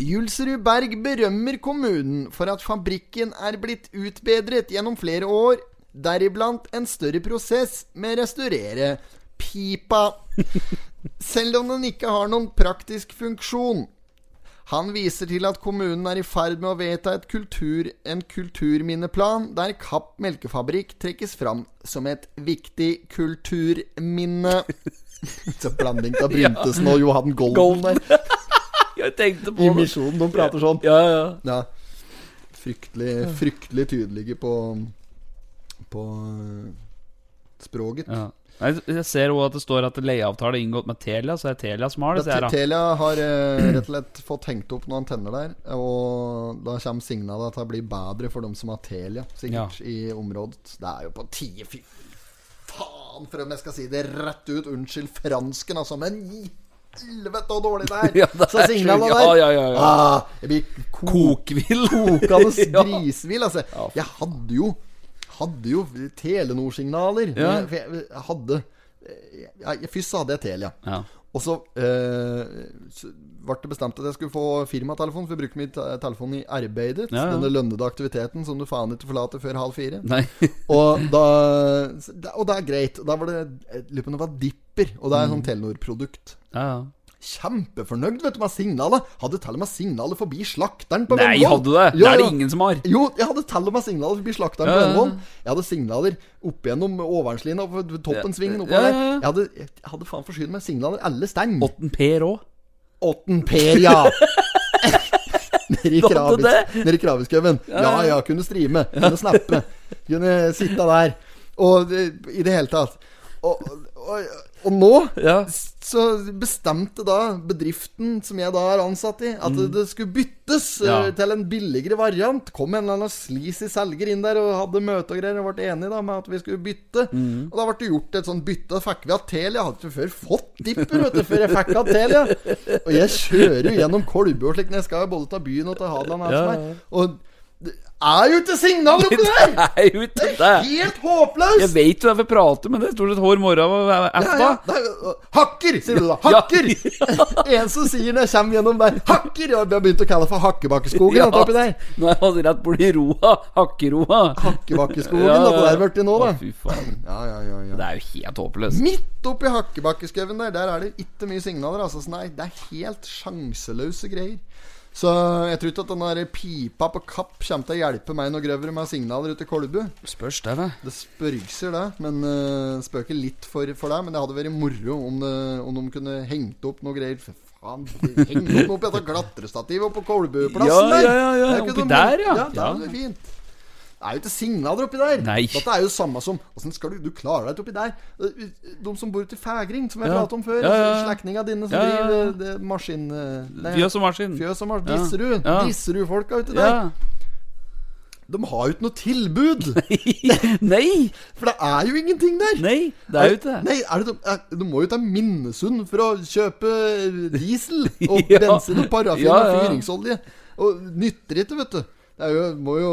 Julsrud Berg berømmer kommunen for at fabrikken er blitt utbedret gjennom flere år, deriblant en større prosess med å restaurere pipa. Selv om den ikke har noen praktisk funksjon. Han viser til at kommunen er i ferd med å vedta kultur, en kulturminneplan der Kapp melkefabrikk trekkes fram som et viktig kulturminne. Så blanding av Bryntesen og Johan Golden der. Jeg tenkte på det. Misjonen. De prater sånn. Ja, ja. Ja. Fryktelig, fryktelig tydelige på På eh, språket. ja. Nei, Jeg ser også at det står at leieavtale er inngått med Telia, så er Telia som har det. ser Telia har eh, rett og slett fått hengt opp noen antenner der, og da kommer signalet at det blir bedre for dem som har Telia, sikkert, i området. Det er jo på tide, fy faen, for om jeg skal si det rett ut. Unnskyld fransken, altså, men i helvete så dårlig det er! Ja, det så singla han der Ja, ja, ja, ja. Ah, Jeg blir ko Kokvill. kokende Ja. grisvill, altså. Jeg hadde jo Hadde jo Telenor-signaler. Ja. Jeg, jeg, hadde jeg, Først så hadde jeg Telia. Ja. Og så eh, så ble det bestemt at jeg skulle få firmatelefon, for jeg bruker min telefon i arbeidet. Ja, ja. Denne lønnede aktiviteten som du faen ikke forlater før halv fire. Nei. Og, da, og det er greit. Da var det jeg lurer på om det var Dipper, og det er et sånt Telenor-produkt. Ja, ja. Kjempefornøyd vet du med signalet. Hadde til og med signalet forbi slakteren på Nei, hadde du det? Ja, Det er det ingen som har. Jo, jeg hadde til og med signaler forbi slakteren Ja, på. Vennvoll. Jeg hadde signaler opp gjennom toppen svingen toppensvingen Ja, oppover ja, der. Jeg hadde, jeg hadde faen forsynt meg signaler alle steng. Åtten Per òg. Åtten Per, ja! Nede i Du hadde Kravis- det? nede i Kraviskauen. Ja, ja, kunne streame. Kunne snappe. Kunne sitte der. Og i det hele tatt. Og, og, og nå Ja. så bestemte da bedriften som jeg da er ansatt i, at det skulle byttes Mm. Ja. eh, til en billigere variant. Kom en eller annen sleazy selger inn der og hadde møte og greier og ble enige da med at vi skulle bytte. Mm. Og da ble det gjort et sånt bytte. Da fikk vi av Telia. Hadde ikke før fått Dipper vet du, før jeg fikk av Telia. Og jeg kjører jo gjennom Kolbu og slik når jeg skal både til byen og til Hadeland. Ja, ja. Og det er jo ikke signal oppi der! Er jo Det det. er helt håpløst! Jeg vet jo hvorfor jeg prater, men det er stort sett hver morgen og Ja, ja, det jo- hakker, sier du da. Hakker! en som sier når jeg kommer gjennom der Hakker! Jeg har begynt å kalle det for Hakkebakkeskogen. Ja. oppi der Nå er jeg rett borti roa. Hakkeroa. Hakkebakkeskogen, Ja, ja. ja. der blitt nå, da. Å, Fy faen. Ja, ja, ja, ja. Det er jo helt håpløst. Midt oppi Hakkebakkeskauen der, der er det ikke mye signaler. Altså, så nei, det er helt sjanseløse greier. Så jeg tror ikke at den der pipa på Kapp kommer til å hjelpe meg noe grøvere med signaler ute i Kolbu. Spørs det, hva. Det spørgser det, men uh, spøker litt for, for deg. Men det hadde vært moro om, det, om de kunne hengt opp noe greier. For faen, hengt opp noe på dette glatrestativet på Kolbuplassen Ja, der! ja, ja, ja, Det er oppi så- der, ja. Ja, det Ja. er jo fint. Det er jo ikke signaler oppi der. Nei. Dette er jo samme som Åssen skal du Du klarer deg ikke oppi der. De som bor ute i Fægring, som jeg Ja. pratet om før. Ja, ja, ja. Slektninga dine som Ja, driver det, det maskin... eh, nei, Fjøs og maskin. Fjøs og maskin. Disserud. Ja. Disserud-folka ute der. De har jo ikke noe tilbud! Nei! nei. For det er jo ingenting der. Nei, det er jo ikke det. Nei, er det, de- er, du må jo ta Minnesund for å kjøpe diesel og bensin og parafin og fyringsolje. Og nytter ikke, vet du. Det er jo, må jo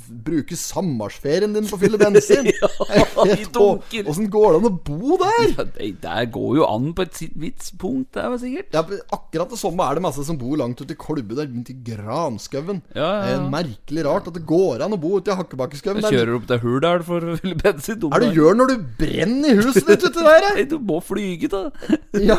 bruke sommersferien din på å fylle bensin. Ja, de dunker. Åssen går det an å bo der? Ja, det der går jo an på et vitspunkt punkt, det er sikkert. Ja, akkurat det samme er det masse som bor langt ute i Kolbu der, rundt i Granskauen. Ja, ja, Det ja. er merkelig rart at det går an å bo ute i Hakkebakkeskauen. Kjører opp til Hurdal for å fylle bensin. Er det du gjør når du brenner i huset ditt uti der? eh? Nei, du må flyge, da. Ja,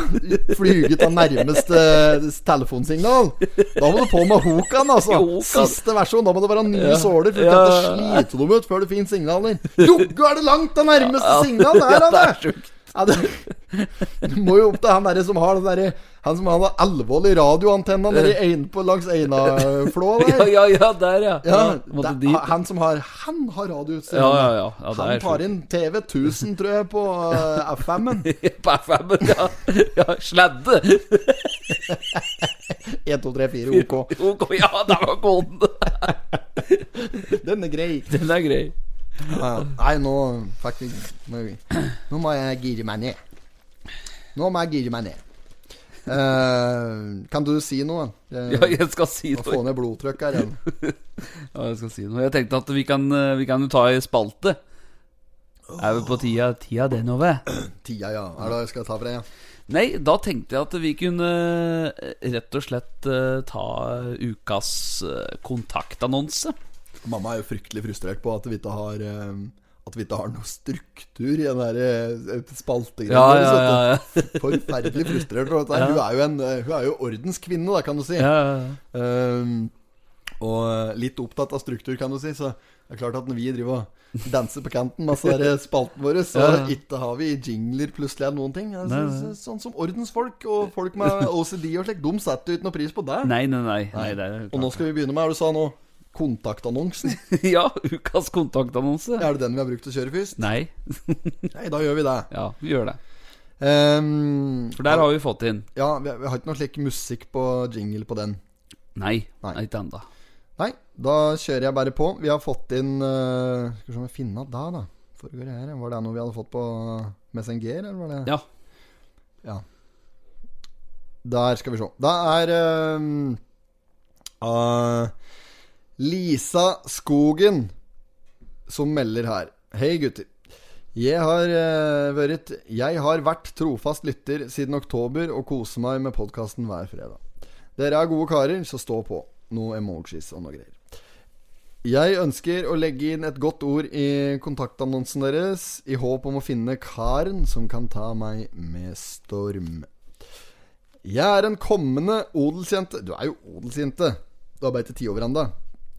flyge av nærmeste eh, telefonsignal. Da må du på med Hokan, altså. Hokan. Siste versjon. Da må det være nye såler, for Ja. Kan ikke slite dem ut før det finnes signaler. Jo, er det langt til nærmeste signal! Der, Ja, Ja, du, Du må jo opp til han derre som har den derre Han som har den alvorlige radioantenna Ein- på langs Einaflå Ja, der. ja, ja, der, ja. Ja, dit. han som har Han har radioutstyr. Ja, ja, ja. ja Han tar inn TV 1000, tror jeg, på uh, FM-en. På FM-en, ja. ja. Sladde. 1, 2, 3, 4, OK. Ok, ja, der var koden. Den er grei. Den er grei. Nei, nå vi nå, nå må jeg gire meg ned. Nå må jeg gire meg ned. Uh, kan du si noe? Jeg, Ja, jeg skal si noe. få ned blodtrykket her igjen. Ja, jeg skal si noe. Jeg tenkte at vi kan, eh, vi kan ta i spalte. Er vi på tida, tida det nå, ved? Tida, ja. Er det jeg skal ta for? Ja. Nei, da tenkte jeg at vi kunne eh, rett og slett ta ukas kontaktannonse. Mamma er jo fryktelig frustrert på at vi ikke har eh, At vi ikke har noe struktur i den der eh, spaltegreia. Ja, ja, ja. ja. Forferdelig frustrert. Ja. Hun er jo en eh, Hun er jo ordenskvinne, da, kan du si. ja. Ehm, og litt opptatt av struktur, kan du si. Så det er klart at når vi driver og danser på kanten med spalten vår, så ikke har vi jingler plutselig eller noen ting. Altså. Sånn som ordensfolk og folk med OCD og slik, de setter jo ikke noe pris på det. Nei, nei, nei. nei det Og nå skal vi begynne med er du sa nå. Kontaktannonsen. ja, ukas kontaktannonse. Er det den vi har brukt å kjøre først? Nei. Nei, da gjør vi det. Ja, vi gjør det. Um, For der har vi fått inn Ja, vi, har ikke noe slik musikk på jingle på den. Nei. Nei. Ikke ennå. Nei, da kjører jeg bare på. Vi har fått inn uh, Skal vi se om vi finner da, da. Foregår det her? Var det noe vi hadde fått på Messenger, eller var det Ja. Ja. Der skal vi se. Da er uh, ah, Lisa Skogen som melder her. Hei, gutter. Jeg har, uh, vært, jeg har vært trofast lytter siden oktober og koser meg med podkasten hver fredag. Dere er gode karer, så stå på. Noe emojis og noe greier. Jeg ønsker å legge inn et godt ord i kontaktannonsen deres, i håp om å finne karen som kan ta meg med storm. Jeg er en kommende odelsjente Du er jo odelsjente. Du har bare ikke ti over ennå.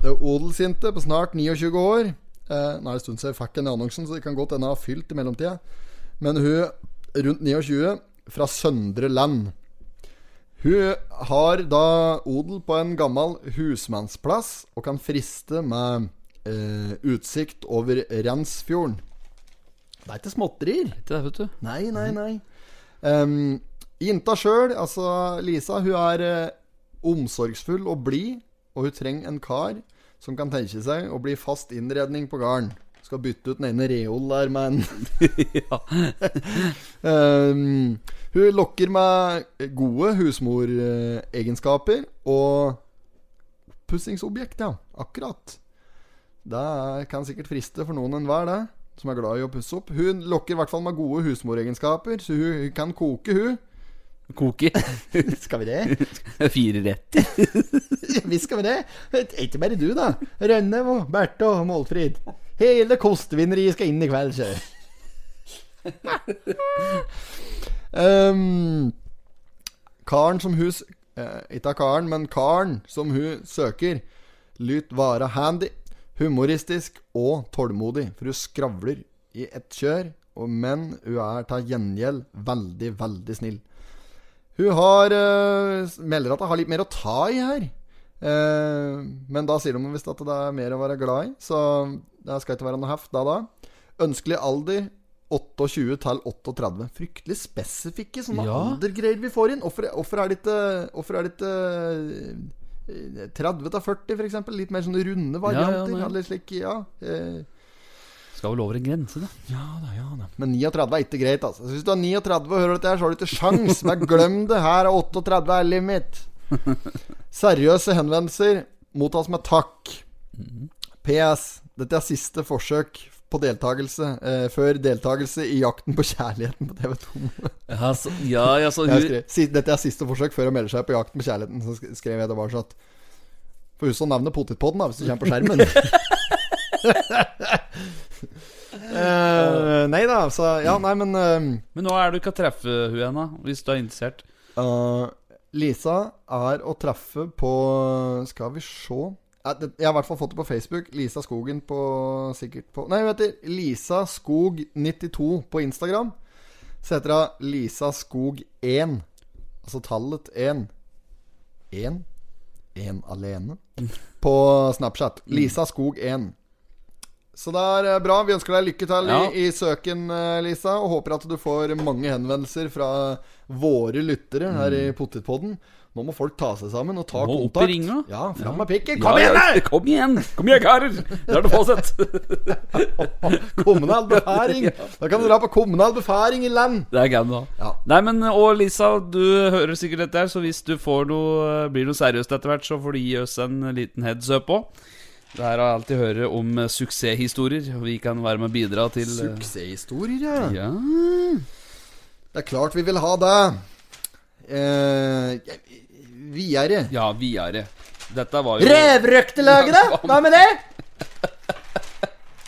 Du er odelsjente på snart 29 år. Eh, nå er det en stund siden jeg fikk den annonsen, så det kan godt hende jeg har fylt i mellomtida. Men hun rundt 29, fra Søndre Land. Hun har da odel på en gammel husmannsplass og kan friste med eh, utsikt over Rensfjorden. Det er ikke småtterier. Ikke det, vet du. Nei, nei, nei. Um, Jinta sjøl, altså Lisa, hun er eh, omsorgsfull og blid, og hun trenger en kar som kan tenke seg å bli fast innredning på gården. Skal bytte ut den ene reol der med um, Hun lokker med gode husmoregenskaper og oppussingsobjekt, ja. Akkurat. Det kan sikkert friste for noen enhver, det. Som er glad i å pusse opp. Hun lokker i hvert fall med gode husmoregenskaper, så hun kan koke, hun. Koki. Skal vi det? Fire retter. Visst skal vi det. Ikke bare du, da. Rønnev og Berthe og Målfrid. Hele kostevinneriet skal inn i kveld, sjø. um, karen som hun eh, Ikke karen, men karen som hun søker, lyt være handy, humoristisk og tålmodig. For hun skravler i ett kjør, og, men hun er til gjengjeld veldig, veldig snill. Hun har uh, melder at hun har litt mer å ta i her. Uh, men da sier de visst at det er mer å være glad i, så det skal ikke være noe heft da da. Ønskelig alder 28 til 38. Fryktelig spesifikke sånne Ja. aldergreier vi får inn. Hvorfor er det ikke Hvorfor er det ikke eh, 30 til 40, f.eks.? Litt mer sånne runde varianter. nei. eller slik, ja. Skal vel over en grense, da. ja da, ja da. Men 39 er ikke greit, altså. Hvis du er 39 og hører dette her, så har du ikke sjans. Men glem det. Her er 38 er limit. Seriøse henvendelser mottas med takk. PS. Dette er siste forsøk på deltakelse eh, før deltakelse i Jakten på kjærligheten på TV2. altså, så, ja, ja, hun skrev, dette er siste forsøk før å melde seg på Jakten på kjærligheten. Så skrev jeg det bare sånn at For husk å nevne potetpodden da, hvis du kommer på skjermen. Eh, nei da, så Ja, nei, men uh, Men nå er du ikke å treffe hun ennå, hvis du er interessert. Uh, Lisa er å treffe på Skal vi se Jeg har i hvert fall fått det på Facebook. Lisa Skogen på sikkert på Nei, hun heter Lisa Skog92 på Instagram. Så heter hun Lisa Skog1. Altså tallet 1. 1. 1 alene. På Snapchat. Lisa Skog1. Så det er eh, bra. Vi ønsker deg lykke til Ja. i, i søken, eh, Lisa. Og håper at du får mange henvendelser fra våre lyttere her i Pottitpodden. Nå må folk ta seg sammen og ta Må opp i ringa. Ja, fram med pikken! Ja, Kom igjen, ja, da! Kom igjen! Kom igjen, karer! Det er det fått sett. Kommunal befaring! Da kan du dra på kommunal befaring i land. Det er gøy, da. Ja. Nei, men Og Lisa, du hører sikkert dette her, så hvis du får noe, blir noe seriøst etter hvert, så får du gi oss en liten heads up òg. Det her har jeg alltid hørt om eh, suksesshistorier, vi kan være med og bidra til eh, Suksesshistorier, ja. Ja Det er klart vi vil ha det. Eh, videre. Ja, videre. Dette var jo Revrøktelaget, da? Hva med det?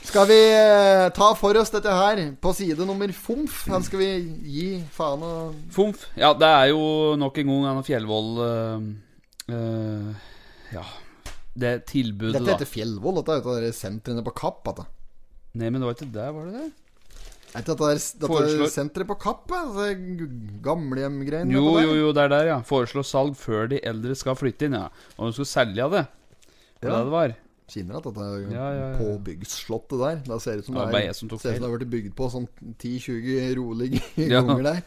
Skal vi eh, ta for oss dette her på side nummer fomf? Den skal vi gi faen og Fomf. Ja, det er jo nok en gang Anna Fjellvold uh, uh, Ja. Det tilbudet, Dette heter Fjellvoll. Dette er et av sentrene på Kapp. Dette. Nei, men det var ikke der, var det det? Er ikke dette, er, dette Foreslår- senteret på Kapp? Altså, Gamlehjemgreiene? Jo, jo, jo, det er der, ja. Foreslå salg før de eldre skal flytte inn, ja. Og de skal selge det. Det var Ja. det det var. Kjenner at dette er Ja, ja, ja. påbyggsslottet der. Det ser ut som Det det, er, som ser ut som det har blitt bygd på sånn 10-20 rolige ganger der.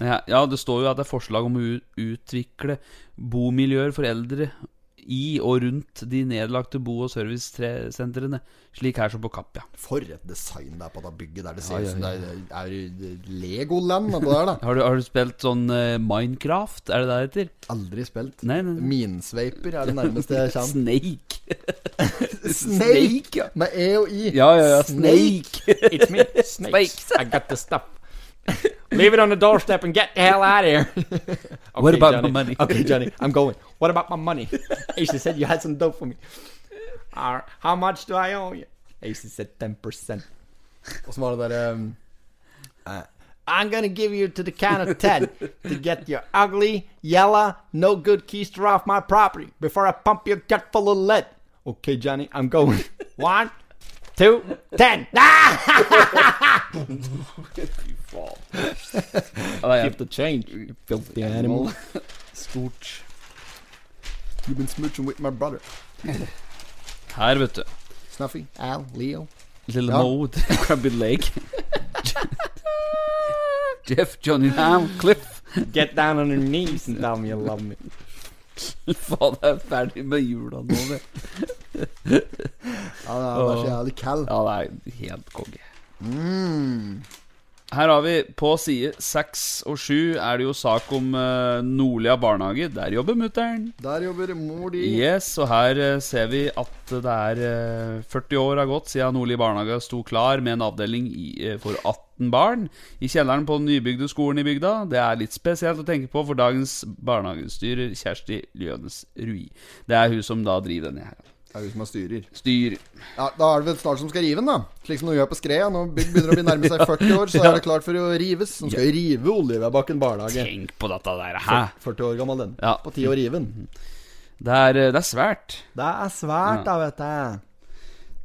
Ja, ja, det står jo at det er forslag om å utvikle bomiljøer for eldre i og rundt de nedlagte bo- og servicesentrene, slik her som på Kapp, ja. For et design det er på det bygget der. Det ser Ja, ut ja, som det er, er Legoland, Det der, da. Har du, har du spilt sånn uh, Minecraft? Er det det det heter? Aldri spilt. Nei, nei, nei. Minesveiper er det nærmeste jeg kommer. Snake. Snake! ja. Med E og I. Ja, ja, ja. Snake. It's me, Snakes. I got the stuff. Leave it on the doorstep and get the hell out of here. okay, What about Johnny. my money? Okay, Johnny, I'm going. What about my money? Ace said you had some dope for me. Uh, how much do I owe you? Ace said 10%. Og så var det der um, I'm gonna give you to the count of 10 to get your ugly, yellow, no good keister off my property before I pump your gut full of lead. Okay, Johnny, I'm going. One, two, ten. Ah! Ja, Keep the change, you filthy animal. Stort. You've been smooching with my brother. Her, vet du. Snuffy, Al, Leo. Little Ja. Mo with Crabby Lake. Jeff, Johnny Ham, Cliff. Get down on your knees and tell me you love me. Faen, jeg er ferdig med jula nå, det. Ja, det er bare så jævlig kald. Ja, det er helt konge. Mm. Her har vi på side 6 og 7 er det jo sak om uh, Nordlia barnehage. Der jobber mutter'n. Der jobber mor di. Yes, og her uh, ser vi at det er uh, 40 år har gått siden Nordli barnehage sto klar med en avdeling i, eh, for 18 barn i kjelleren på den nybygde skolen i bygda. Det er litt spesielt å tenke på for dagens barnehagestyrer Kjersti Ljønes Rui. Det er hun som da driver denne her. Det er hun som er styrer. Styr. Ja, Da er det vel snart som skal rive den, da. Slik som du gjør på Skrea. Når bygg begynner å bli nærme seg 40 år, så er det klart for å rives. De skal jo rive Oljevedbakken barnehage. Tenk på dette der. Hæ? 40 år gammel, den. Ja. På tide å rive den. Det er, det er svært. Det er svært, da, vet jeg.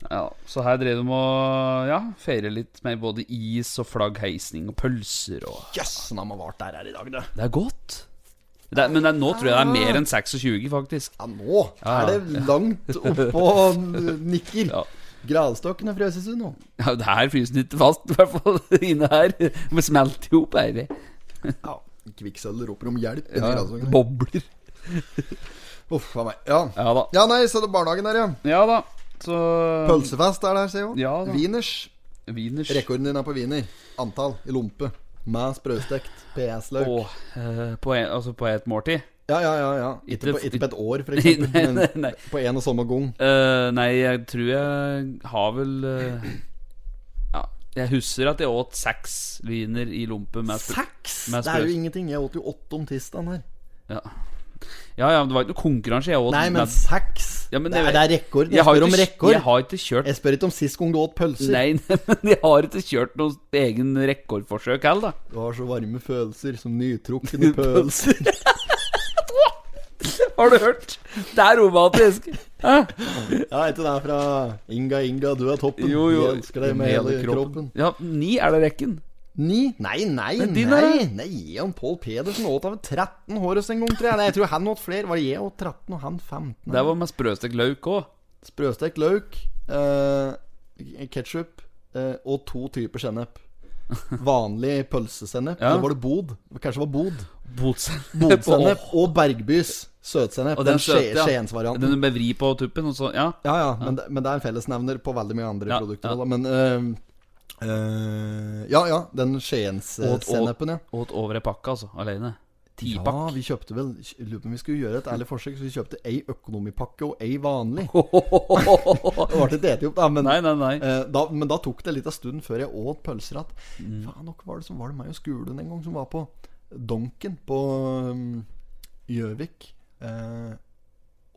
Ja, så her drev de og ja, feire litt med både is og flaggheisning og pølser og Jøss, yes, han har vært der her i dag, det. Det er godt. Det er, men det er, nå tror jeg det er mer enn 26, faktisk. Ja, nå er det langt oppå nikker. Ja. Gravstokken er frøset nå. Ja, det her fryser den ikke fast, i hvert fall inne her. Vi smelter jo opp, vi. Ja. Kvikksølv roper om hjelp. Ja, gravstokken. bobler. Uff a meg. Ja. Ja da. ja, nei, så det er barnehagen der, ja. Ja da. Så Pølsefest er der, ser jeg jo. Ja. Wieners. Rekorden din er på wiener. Antall i lompe. Med sprøstekt PS-løk. Å, eh, på, en, altså på et måltid? Ja, ja, ja. ja. Ikke, på, ikke på et år, for eksempel. nei, nei, Men nei. på en og samme gang. Eh, nei, jeg tror jeg har vel eh, Ja, jeg husker at jeg åt seks wiener i lompe med sp- Seks! med Det er jo ingenting. Jeg åt jo åtte om tirsdagen her. Ja. Ja, ja, men det var ikke noe konkurranse. Jeg åt Nei, men seks! Ja, men det, det- er, er rekord. Jeg, jeg har, spør om rekord. jeg har ikke kjørt Jeg spør ikke om sist gang du åt pølser. Nei, nei, men jeg har ikke kjørt noe egen rekordforsøk heller, da. Du har så varme følelser som nytrukne pølser. Har du hørt? Det er romantisk. Hæ? Ja, er ikke det fra Inga, Inga, du er toppen. Jo, jo. Jeg elsker deg med hele kroppen. Ja, ni er det rekken. Ni? Nei, nei, nei! nei. Nei, Jan Pål Pedersen åt av 13 hårest en gang, tror jeg. Nei, jeg tror han åt flere. Var det jeg åt 13 og han 15? Det var med sprøstekt løk òg. Sprøstekt løk, uh, ketsjup uh, og to typer sennep. Vanlig pølsesennep. Ja. Eller var det bod? Kanskje det var bod. Bodsennep. Bodsennep og Bergbys søtsennep. Og den. Skiensvarianten. Den med vri på tuppen, og så Ja. Ja, ja, men, det, men det er en fellesnevner på veldig mye andre Ja, produkter. ja. da. Men eh, eh, Ja, ja, den Skiens-sennepen, ja. Åt over ei pakke, altså. Alene. Ja, vi kjøpte vel Lurer på om vi skulle gjøre et ærlig forsøk, så vi kjøpte ei økonomipakke og ei vanlig. Det ble ikke ete opp, da, men, Nei, nei, nei. eh, da, men da tok det litt av stund før jeg åt pølser igjen. Mm. Faen, nok var det som var det meg og Skulen en gang som var på Donken på um, Gjøvik. Eh,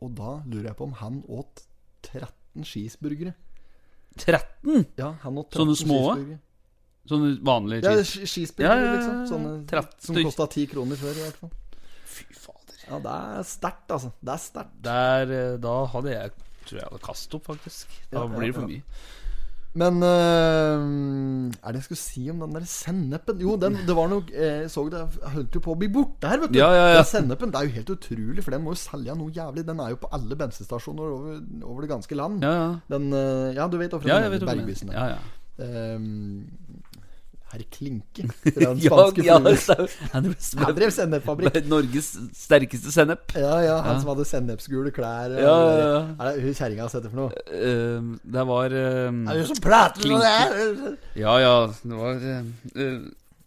og da lurer jeg på om han åt 13 cheeseburgere. 13? Ja, han åt 13 Sånne små? cheeseburger. Sånne vanlige Ja, cheese. sk- Ja, ja, ja, liksom. ja. Sånne 13 som stykk. kosta ti kroner før, i hvert fall. Fy fader. Ja, det er sterkt, altså. Det er sterkt. Der, eh, da hadde jeg Tror jeg hadde kastet opp, faktisk. Da Ja, blir det for ja. mye. Men uh, Er det jeg skulle si om den der sennepen? Jo, den, det var noe Jeg så det holdt jo på å bli borte her, vet du. Ja, ja, ja. Den sennepen, det er jo helt utrolig, for den må jo selge noe jævlig. Den er jo på alle bensinstasjoner over, over det ganske land. Ja, ja. Den uh, Ja, du vet hvorfor Ja, den jeg hva du Ja, ja. Ehm, Herr Klinke fra den spanske ja, han Han drev sennepfabrikk. Norges sterkeste sennep. Ja, ja, han som hadde sennepsgule klær. Ja, ja, ja. Er det hun kjerringa har sett det for noe? Uh, det var uh, Er det som prater sånn der? Ja, ja, det var uh, eh,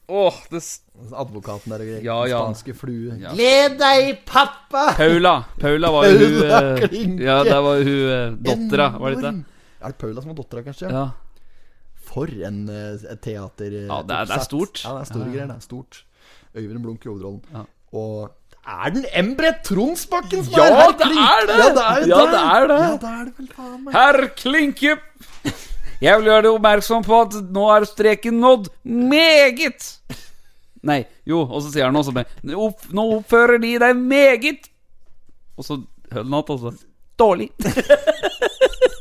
Åh, det Advokaten der og greier. Ja, ja. Spanske flue. Ja. Gled deg, pappa! Paula. Paula var jo hun Paula eh, Klinke. Ja, der var hun uh, dattera, var det ikke det? Er det Paula som var dattera, kanskje? Ja. For en uh, teater... eh, Ja, det er- det er stort. Ja, det er store Ja, ja. greier. Det er stort. Øyvind Blunk i hovedrollen. Ja. Og er den Embret Tronsbakken som Ja, er herr det er det! Ja, det er det er det. Ja, det er det vel faen meg. Herr Klinke! Jeg vil gjøre deg oppmerksom på at nå er streken nådd meget. Nei, jo, og så sier han også det. Nå oppfører de deg meget. Og så hører han altså Dårlig.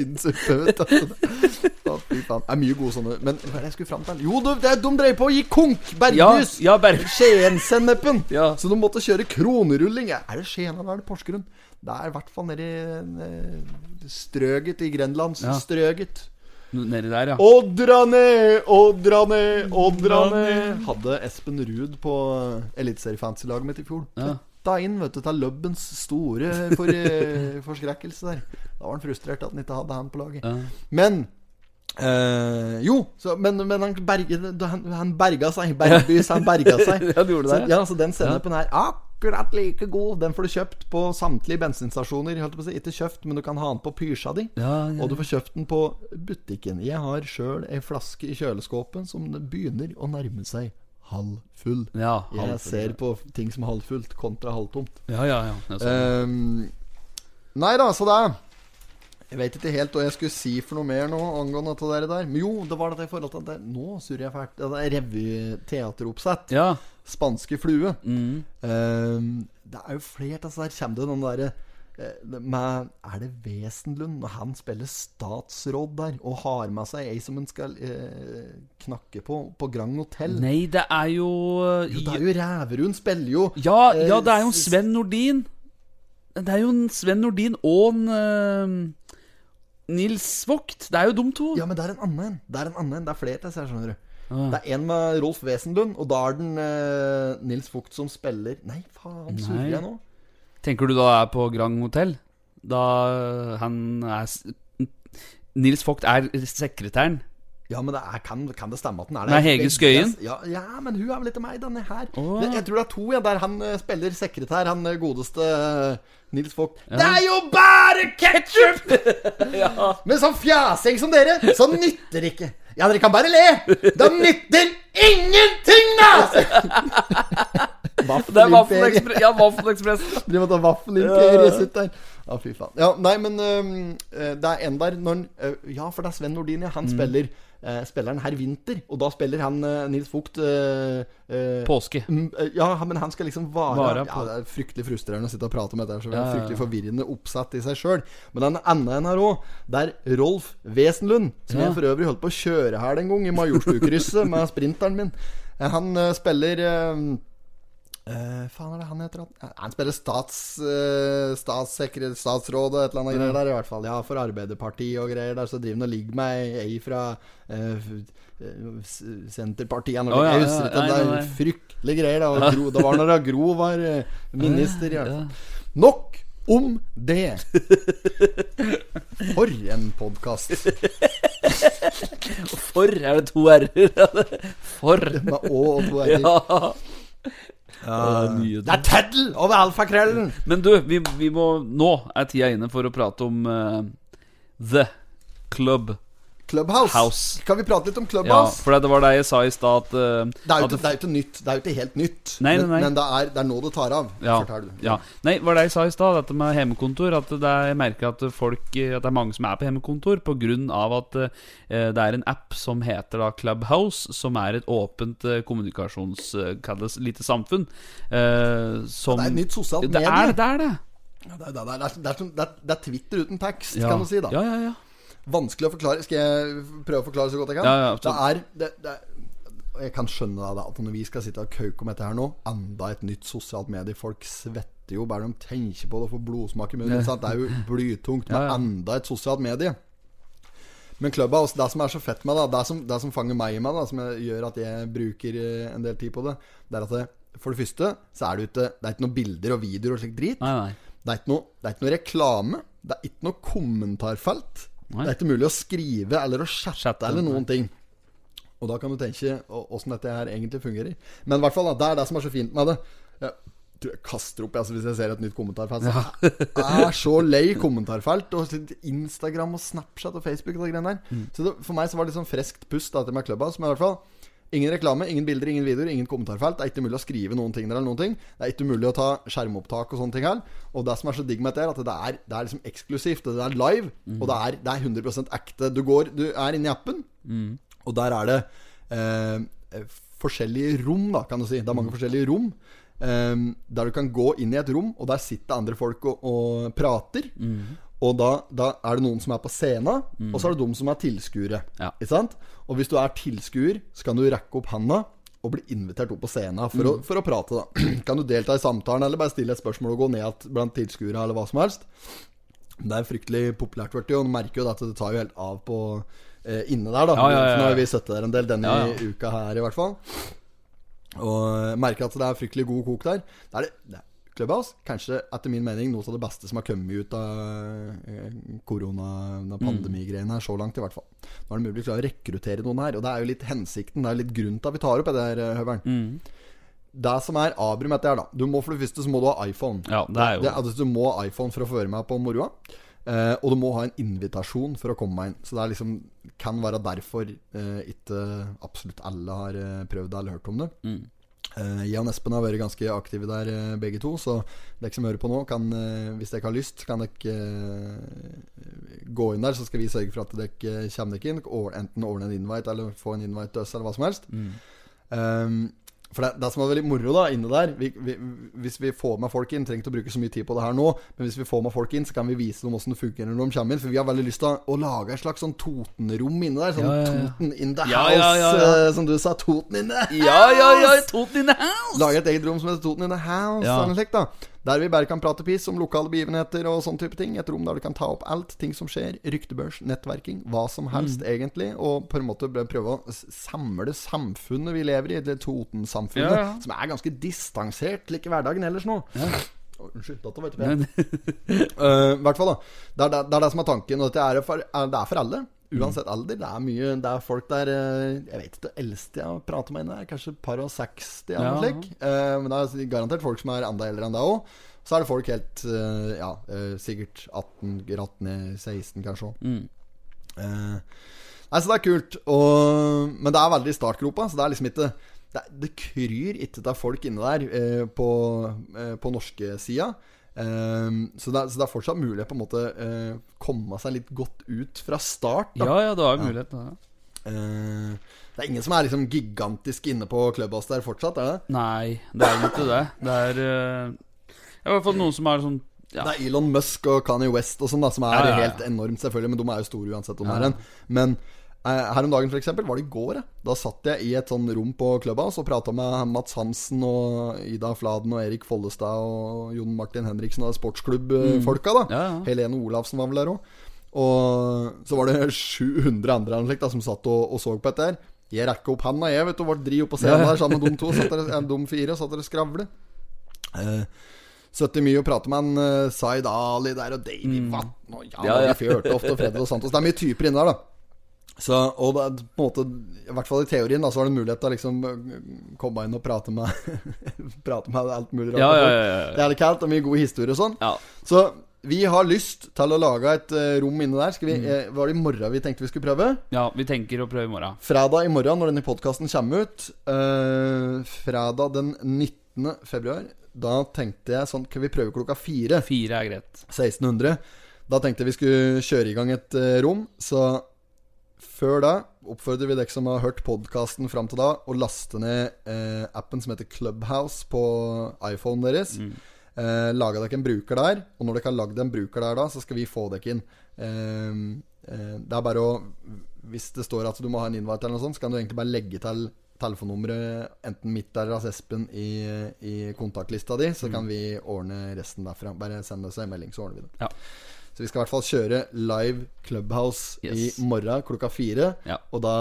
tynn suppe, vet du. Å, fy faen. Det er mye gode sånne. Men hva er det jeg skulle fram til? Jo, det, det, de drev på å gi konk! Berghus! ja Berg. Skien-sennepen! Ja. Så de måtte kjøre kronerulling. Er det Skien eller er det Porsgrunn? Det er i hvert fall nedi eh, Strøget i Grenlandsstrøget. Nedi der, ja. Ådrane, ådrane, ned. Hadde Espen Ruud på eliteseriefantasy-laget mitt i fjor. Ja. Putta inn vet du, til Lubbens store for, eh, forskrekkelse der. Da var han frustrert at han ikke hadde han på laget. Ja. Men eh, Jo, så, men, men han, berge, han, han berga seg. Bergbys, han berga seg. Ja, du gjorde det, Så, ja, så den sennepen er akkurat like god. Den får du kjøpt på samtlige bensinstasjoner. Holdt på å si. Ikke kjøpt, men du kan ha den på pysja di. Ja, ja. Og du får kjøpt den på butikken. Jeg har sjøl ei flaske i kjøleskapet som begynner å nærme seg halvfull. Ja, Jeg ser på ting som halvfullt kontra halvtomt. Ja, ja, ja. Sånn. Ehm, nei da, så det Jeg vet ikke helt hva jeg skulle si for noe mer nå angående det der. der. Men jo, det var det i forhold til det, Nå surrer jeg fælt. Det er revyteateroppsett. ja. Spanske flue. Mm. Um, det er jo flere av disse her. Kommer det noen derre eh, med Er det Wesenlund når han spiller statsråd der og har med seg ei som han skal eh, knakke på på Grand Hotell? Nei, det er jo eh, Jo, det er jo Ræverud. Spiller jo Ja, eh, ja, det er jo en Sven Nordin. Det er jo en Sven Nordin og en eh, Nils Vogt. Det er jo de to. Ja, men det er en annen. Det er en annen. Det er flere til, skjønner du. Ah. Det er en med Rolf Wesenlund, og da er den eh, Nils Vogt som spiller Nei, faen, surrer jeg nå? Tenker du da er på Grand Hotell? Da han er Nils Vogt er sekretæren. Ja, men det er, kan, kan det stemme at den er Nei, Hege Skøyen? Ja, ja, men hun er vel ikke meg, denne her. Oh. Jeg, Jeg tror det er to, ja, der han eh, spiller sekretær, han eh, godeste eh, Nils Vogt. Ja. Det er jo bare ketsjup! Men sånn fjasing som dere, så nytter ikke. Ja, dere kan bare le. Det nytter ingenting, da! Det er Vaffelekspress. Ja, Vaffelekspressen. Driver tar vaffelimperiet sitt der. Ja, fy faen. Ja, nei, men øh, det er en der når øh, Ja, for det er Sven Nordin, ja. Han Mm. spiller øh, Spiller han herr Vinter. Og da spiller han øh, Nils Vogt øh, Påske. Ja, men han skal liksom vare, Vare Ja, det er fryktelig frustrerende å sitte og prate om dette. Så det er. Fryktelig forvirrende oppsatt i seg sjøl. Men den enda en her òg. Det er Rolf Wesenlund, som jeg for øvrig holdt på å kjøre her den gang, i Majorstukrysset med sprinteren min. Eh, Han spiller Eh, faen er det han heter? Han, han spiller stats, uh, statssekretær, statsråd og et eller annet greier der, i hvert fall. Ja, for Arbeiderpartiet og greier der, så driver han og ligger med ei fra eh, eh, s- Senterpartiet oh, ja, Jeg ja, husker ikke. nei, Det er fryktelige greier. Da. Og Gro, det var når Gro var eh, minister. hvert fall. Nok om det. For en podkast. For er det to r-er? For. Med Å og to r-er. Ja. Ja, nye Det er teddel over alfakrøllen! Men du, vi, vi må Nå er tida inne for å prate om uh, The Club Clubhouse. House. Kan vi prate litt om Clubhouse? Ja, for det var det jeg sa i stad at, uh, Det er, jo ikke, nytt. Det er jo ikke helt nytt. Nei, nei, men, nei. men det, er, det er nå det tar av. ja, ja. Nei, var det jeg sa i stad, dette med hjemmekontor. At det er, jeg merker at folk At det er mange som er på hjemmekontor pga. at uh, det er en app som heter da Clubhouse, som er et åpent uh, kommunikasjons... eh, kalles lite samfunn. eh, som Det er et nytt sosialt medie. det. Er det. Er, er, det, er, det er Twitter uten tekst, Ja. kan du si. da Ja, ja, ja. Vanskelig å forklare. Skal jeg prøve å forklare så godt jeg kan? Ja, ja, det er, det, det er Jeg kan skjønne da, at når vi skal sitte og kauke om dette her nå Enda et nytt sosialt medie. Folk svetter jo bare de tenker på det og får blodsmak i munnen. Det er jo blytungt med enda et sosialt medie. Men Clubhouse, det som er så fett med det, det som, det som fanger meg i meg, da, som gjør at jeg bruker eh, en del tid på det, det er at det, for det første så er det ute Det er ikke noen bilder og videoer og slik drit. Nei, nei. Det er, ikke noe, det er ikke noe reklame. Det er ikke noe kommentarfelt. Nei. Det er ikke mulig å skrive eller å chatte, Chatte, eller nei. noen ting. Og da kan du tenke åssen dette her egentlig fungerer. Men i hvert fall, da, det er det som er så fint med det. Jeg tror jeg kaster opp altså, hvis jeg ser et nytt kommentarfelt. Så Jeg er så lei kommentarfelt. Og Instagram og Snapchat og Facebook og de greiene der. Mm. Så det, for meg så var det litt sånn friskt pust da, til med klubba, som i hvert fall Ingen reklame, ingen bilder, ingen videoer, ingen kommentarfelt. Det er ikke mulig å skrive noen ting der eller noen ting. Det er ikke mulig å ta skjermopptak og sånne ting her. Og det som er så digg med dette, er at det er, det er liksom eksklusivt. Det er live, og det er, det er 100% ekte. Du går, du er inne i appen, og der er det eh, forskjellige rom, da, kan du si. Det er mange forskjellige rom. eh, der du kan gå inn i et rom, og der sitter andre folk og, og prater. Og da, da er det noen som er på scenen, og så er det de som er tilskuere. Ja. Ikke sant? Og hvis du er tilskuer, så kan du rekke opp handa og bli invitert opp på scenen for, å, for å prate. da Kan du delta i samtalen, eller bare stille et spørsmål og gå ned blant tilskuere, eller hva som helst. Det er fryktelig populært, vet du, og du merker jo at det tar jo helt av på eh, inne der, da. Ja, ja. Nå har vi sittet der en del denne uka her, i hvert fall. Og merker at det er fryktelig god kok der. Det er det, det Clubhouse, kanskje etter min mening noe av det beste som har kommet ut av eh, korona, Mm. her, så langt i hvert fall. Nå er det mulig å klare å rekruttere noen her, og det er jo litt hensikten, det er litt grunnen til at vi tar opp det der, eh, Høveren. Mm. Det som er abrum etter her, da Du må for det første så må du ha iPhone. Ja, det er jo Det, altså, du må ha iPhone for å få være med på moroa. Eh, og du må ha en invitasjon for å komme meg inn. Så det liksom kan være derfor eh, ikke absolutt alle har eh, prøvd det eller hørt om det. Mm. Eh, og Espen har vært ganske aktive der eh, begge to, så dere som hører på nå, kan, eh, hvis dere har lyst, kan dere gå inn der, så skal vi sørge for at dere kommer dere inn. Enten ordne en invite eller få en invite til oss, eller hva som helst. Um, for det, det som er veldig moro da inne der vi, vi, Hvis vi får med folk inn Trenger å bruke så mye tid på det her nå, men hvis vi får med folk inn, så kan vi vise dem hvordan det fungerer når de kommer inn. For vi har veldig lyst til å, lage et slags sånn Toten-rom inne der. Sånn Ja, ja, ja. Toten in the house, eh, som du sa. Toten in the house! Ja, ja, ja, Toten in the house! Lage et eget rom som heter Toten in the house. Eller da Der vi bare kan prate piss om lokale begivenheter og sånne type ting. Et rom der du kan ta opp alt. Ting som skjer. Ryktebørs, nettverking, hva som helst, Mm. egentlig. Og på en måte prøve å samle samfunnet vi lever i, det Toten-samfunnet, Ja, ja. som er ganske distansert like hverdagen ellers nå. Ja. Unnskyld, dette var ikke Men- pent. uh, hvert fall, da. Det er det, er det som er tanken. Og er for, det er for alle. Uansett alder. Det er mye Det er folk der eh, Jeg vet ikke, det eldste jeg har pratet med er kanskje et par og 60 eller noe Ja. slik. Eh, men det er garantert folk som er enda eldre enn deg òg. Så er det folk helt eh, Ja, sikkert 18, 18, 16 kanskje òg. Mm. Nei, så det er kult. Og, men det er veldig i startgropa, så det er liksom ikke Det, det kryr ikke av folk inne der eh, på, eh, på norske sida. Eh, så, det, er- så det er fortsatt mulig å på en måte eh, komme seg litt godt ut fra start. Da. Ja, ja, det er mulighet. Ja. uh, det er ingen som er liksom gigantisk inne på Clubhouse der fortsatt, er det? Nei, det er ikke det. Det er uh, i hvert fall noen som er sånn ja. Det er Elon Musk og Kanye West og sånn da som er helt enormt, selvfølgelig. Men de er jo store uansett om Ja. det er. Men her om dagen, eksempel, var det i går. Da satt jeg i et sånn rom på Clubhouse og prata med Mats Hansen og Ida Fladen og Erik Follestad og Jon Martin Henriksen og sportsklubbfolka. da Mm. Ja, ja. Helene Olafsen var vel der òg. Og så var det 700 andre noe da, som satt og, og så på dette her. Jeg rekker opp handa, jeg, vet du. Ble dri opp på scenen der sammen med de to. Satt dere, eh, de fire satt der og skravlet. Eh, 70 mye å prate med en uh, Zaid Ali der, og Davy Vatn og Jan Ja, ja. Fjørtoft og Fredrik og Santos. Det er mye typer inni der, da. Så, og det på en måte I hvert fall i teorien da Så var det mulighet til å liksom øh, komme inn og prate med Prate med alt mulig rart. Ja, ja, ja, ja. Det er litt kaldt og mye god historie og sånn. Ja. Så vi har lyst til å lage et øh, rom inne der. Vi, Mm. eh, var det i morgen vi tenkte vi skulle prøve? ja, vi tenker å prøve i morgen. Fredag i morgen, når denne podkasten kommer ut øh, Fredag den 19. februar Da tenkte jeg sånn Kan vi prøve klokka fire? Fire er greit. 1600. Da tenkte jeg vi skulle kjøre i gang et eh, rom. Så før da oppfordrer vi dere som har hørt podkasten fram til da, å laste ned eh, appen som heter Clubhouse på iPhonen deres. Eh, Laga dere en bruker der. Og når dere har lagd en bruker der, da så skal vi få dere inn. Eh, eh, Det er bare å Hvis det står at du må ha en invite eller noe sånt, så kan du egentlig bare legge til telefonnummeret enten mitt eller Lars Espen i, i kontaktlista di, så kan vi ordne resten derfra. Bare send oss en melding, så ordner vi det. Ja. Så vi skal i hvert fall kjøre live Clubhouse Yes. i morgen klokka fire. Ja. Og da,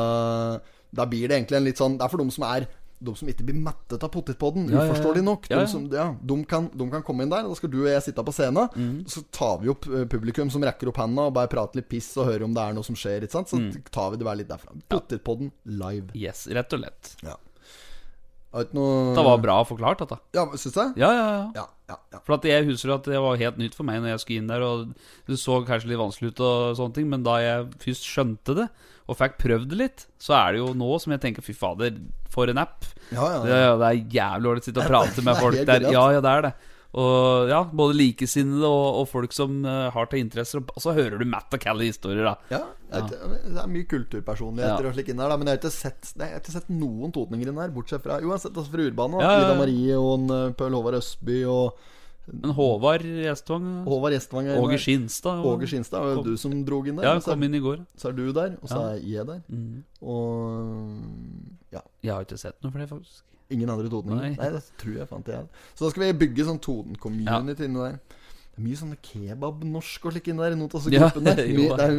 da blir det egentlig en litt sånn Det er for dem som er de som ikke blir mettet av potetpodden, Ja, ja, ja. uforståelig nok. Ja, ja. De, som, ja, de, kan, de kan komme inn der, da skal du og jeg sitte på scenen. Mm. Og så tar vi opp eh, publikum som rekker opp handa og bare prater litt piss og hører om det er noe som skjer. Så mm. tar vi det bare litt derfra. Potetpodden live. Yes, rett og lett. Ikke noe Det var bra forklart, dette. Ja, syns jeg? Ja, ja, ja. Ja, ja, ja. For jeg husker at det var helt nytt for meg når jeg skulle inn der. Og Det så kanskje litt vanskelig ut, og sånne ting men da jeg først skjønte det, og fikk prøvd det litt, så er det jo nå som jeg tenker fy fader, for en app. ja, ja, Det, ja. det er jævlig ålreit å sitte og prate med folk der. Ja, ja, det er det. Og ja, både likesinnede og, og folk som uh, har til interesser. Og så hører du Matt og Callie historier, da. Ja, det er, det er mye kulturpersonligheter Ja. og slik inn der, da, men jeg har ikke sett, jeg har ikke sett noen totninger inn der, bortsett fra Jo, jeg har sett altså fra Urbane. Ja, ja, ja. Ida Marie og en, uh, Pøl Håvard Østby og Men Håvard Gjestvang Håvard Gjestvang. er Åge. Skinstad. og- Åge Skinstad. Var du som drog inn der. Ja, og kom inn i går. så er du der, og så er jeg der. Mm. Og ja, Jeg har ikke sett noe for det, faktisk. Ingen andre Toten? Nei. Nei. det tror jeg fant jeg. Så da skal vi bygge sånn Toten-community inni der. Det er mye sånne kebab-norsk og slik inni der. Noen av disse Ja, gruppene der. jo. Det er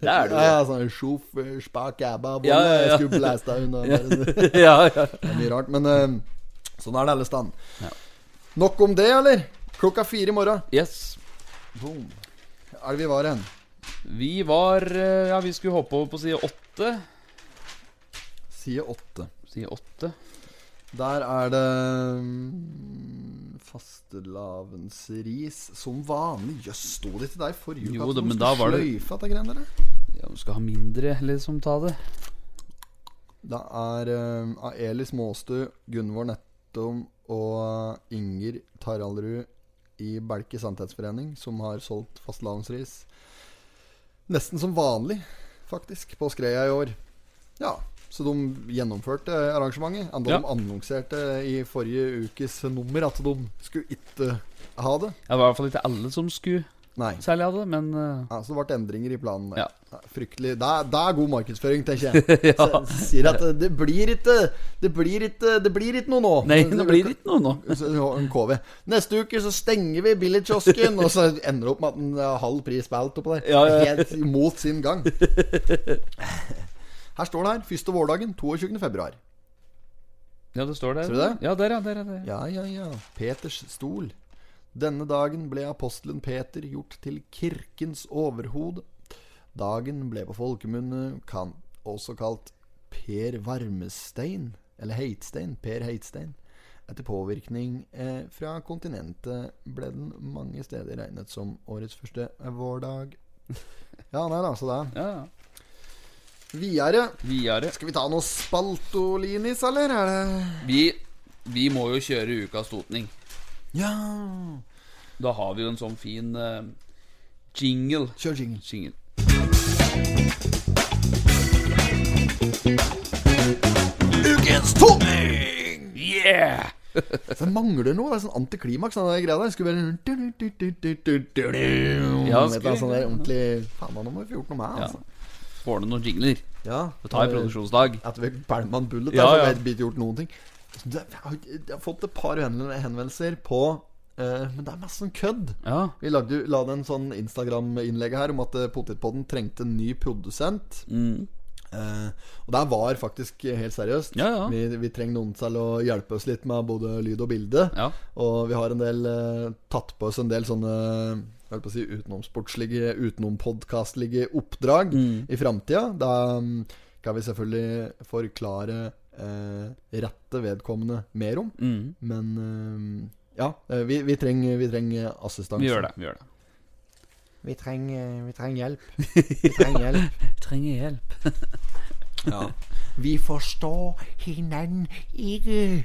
Det er det. Ja, ja, sånn sjof, spa, kebab Ja, ja, ja. Skulle blæsta unna. Ja, ja, ja. Det er mye rart. Men uh, sånn er det alle stand. Ja. Nok om det, eller? Klokka fire i morgen. Yes. Boom. Er det vi var hen? Vi var eh, Ja, vi skulle hoppe over på side åtte. Side åtte. Side åtte. Der er det mm, fastelavnsris som vanlig. Jøss, sto det til deg forrige uke Jo, at du men skulle da var det- sløyfe dette greiene der? Ja, Du skal ha mindre, liksom, ta det. Det er uh, av Elis Måstø, Gunvor Nettom og Inger Taraldrud i Belke Sannhetsforening som har solgt fastelavnsris. Nesten som vanlig, faktisk, på Skreia i år. Ja, så de gjennomførte arrangementet. Enda Ja. de annonserte i forrige ukes nummer at de skulle ikke ha det. Det var i hvert fall ikke alle som skulle Nei. særlig ha det, men eh, Ja, så det ble endringer i planen. Ja. Ja, Fryktelig. Det er, det er god markedsføring, tenker jeg. Så sier at det- blir ikke Det blir ikke, det blir ikke noe nå. Nei, det blir ikke noe nå. En KV. Neste uke så stenger vi billigkiosken, og så ender det opp med at den har halv pris på alt oppå der. Ja, ja. Helt mot sin gang. Her står det her. Første vårdagen 22. februar. Ja, det står der. Ser du det? Ja, der, ja. Der, der. Ja, ja, ja. Peters stol. Denne dagen ble apostelen Peter gjort til kirkens overhode. Dagen ble på folkemunne kan også kalt Per Varmestein, eller Heitstein. Per Heitstein. Etter påvirkning eh, fra kontinentet ble den mange steder regnet som årets første vårdag. Ja, nei da, så det er Ja, ja. Videre. Videre. Skal vi ta noe spaltolinis, eller? Er det Vi, vi må jo kjøre ukas totning. Ja Da har vi jo en sånn fin uh, jingle. Kjør jingle. jingle. Ukens totning! Yeah! Det mangler noe. Det er sånn antiklimaks. Den greia der. Skulle bare Ja, skulle- sånn der ordentlig Faen, nå må vi få gjort noe med altså. Får du noen jingler? Ja. Det tar en produksjonsdag. Etter vi pælma bullet, Ja, ja, har ikke gjort noen ting. Jeg, har, fått et par henvendelser på uh, Men det er mest sånn kødd. Ja. Vi lagde, la en sånn Instagram-innlegg her om at eh, Potetpodden trengte en ny produsent. Mm. Uh, og det var faktisk helt seriøst. Ja, ja. Vi, vi trenger noen til å hjelpe oss litt med både lyd og bilde. Ja. Og vi har en del uh, tatt på oss en del sånne holdt på å si utenomsportslige, utenompodkastlige oppdrag Mm. i framtida. Da mm, kan vi selvfølgelig forklare eh, rette vedkommende mer om. Mm. Men eh, ja, eh, vi, vi trenger vi trenger assistanse. Vi gjør det. Vi gjør det. Vi trenger, vi trenger hjelp. Vi trenger hjelp. Vi trenger hjelp. Ja. Vi forstår hinnen ikke.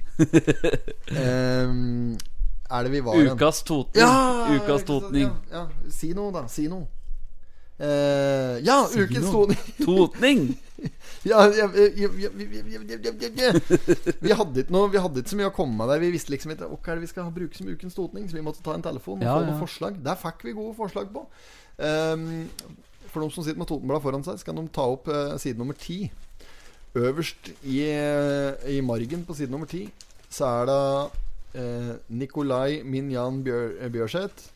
Ehm, er det vi var Ukas Totning. Ja, Ukas Totning. Ja, ja. Si noe, da. Si noe. Uh, ja, si ukens totning Totning! ja, ja, ja, Vi hadde ikke noe Vi hadde ikke så mye å komme med der. Vi visste liksom ikke hva er det vi skal bruke som ukens totning, så vi måtte ta en telefon og få noen forslag. Der fikk vi gode forslag på. Um, for de som sitter med Totenbladet foran seg, Skal de ta opp uh, side nummer ti. Øverst i, i margen på side nummer ti så er det eh, Nikolai Minjan Bjør, eh, Bjørseth.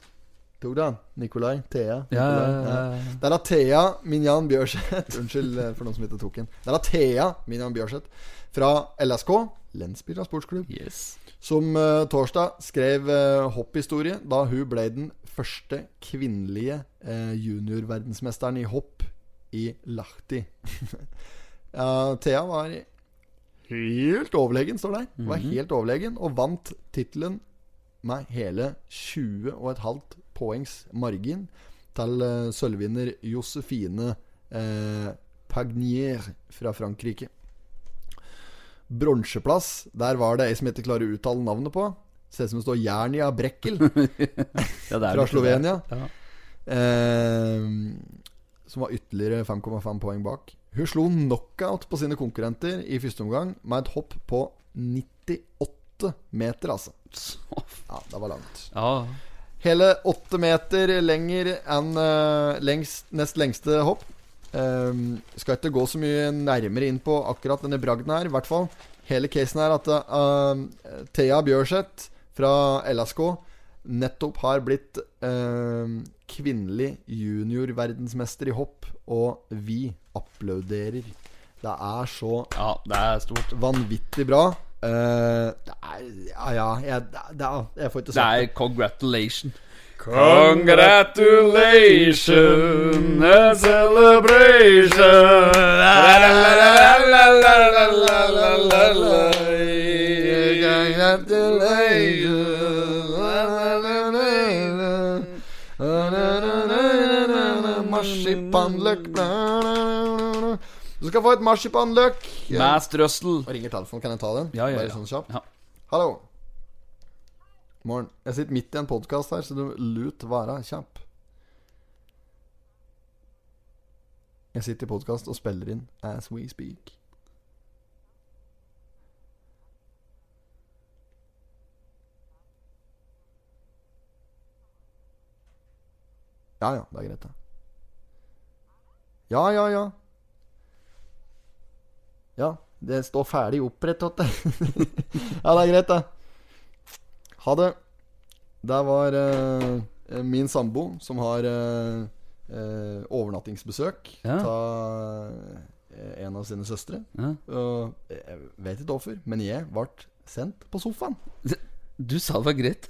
Tok du han? Nikolai? Thea? Ja, Nikolai, ja, ja, ja. Der er Thea Minjan Bjørseth Unnskyld eh, for noen som ikke tok den. Der er Thea Minjan Bjørseth fra LSK, Lensbyra Sportsklubb Yes. som uh, torsdag skrev uh, hopphistorie da hun ble den første kvinnelige uh, juniorverdensmesteren i hopp i Lahti. Thea var helt overlegen, står det der. Var helt overlegen og vant tittelen med hele 20,5 poengs margin til eh, sølvvinner Josefine eh, Pagnier fra Frankrike. Bronseplass, der var det ei som ikke klarer å uttale navnet på. Ser ut som det står Jernia Brekkel fra Slovenia. Ja. Eh, som var ytterligere 5,5 poeng bak. Hun slo knockout på sine konkurrenter i første omgang med et hopp på 98 meter, altså. Ja, det var langt. ja. Hele åtte meter lenger enn uh, lengst, nest lengste hopp. Um, skal ikke gå så mye nærmere inn på akkurat denne bragden her. I hvert fall hele casen er at uh, Thea Bjørseth fra LSK nettopp har blitt uh, kvinnelig juniorverdensmester i hopp, og vi applauderer. Det er så ja, det er stort. vanvittig bra. Eh, det er Ja, ja. Jeg, det, det, er- jeg får ikke Det sagt er congratulation. Congratulation, a Marsipanløk Du skal få et marsipanløk. Med strøssel. Og ringer telefonen. Kan jeg ta den? Ja, ja, ja. Bare sånn kjapt. Ja. Hallo. Morgen. Jeg sitter midt i en podkast her, så du lut være kjapp. Jeg sitter i podkast og spiller inn as we speak. Ja, ja, det er greit, det. Ja, ja, ja. Ja, det står ferdig opprettet. ja, det er greit, det. Ha det. Det var uh, min sambo som har uh, uh, overnattingsbesøk Ja. av en av sine søstre. Ja. Jeg vet ikke hvorfor, men jeg ble sendt på sofaen. Du sa det var greit.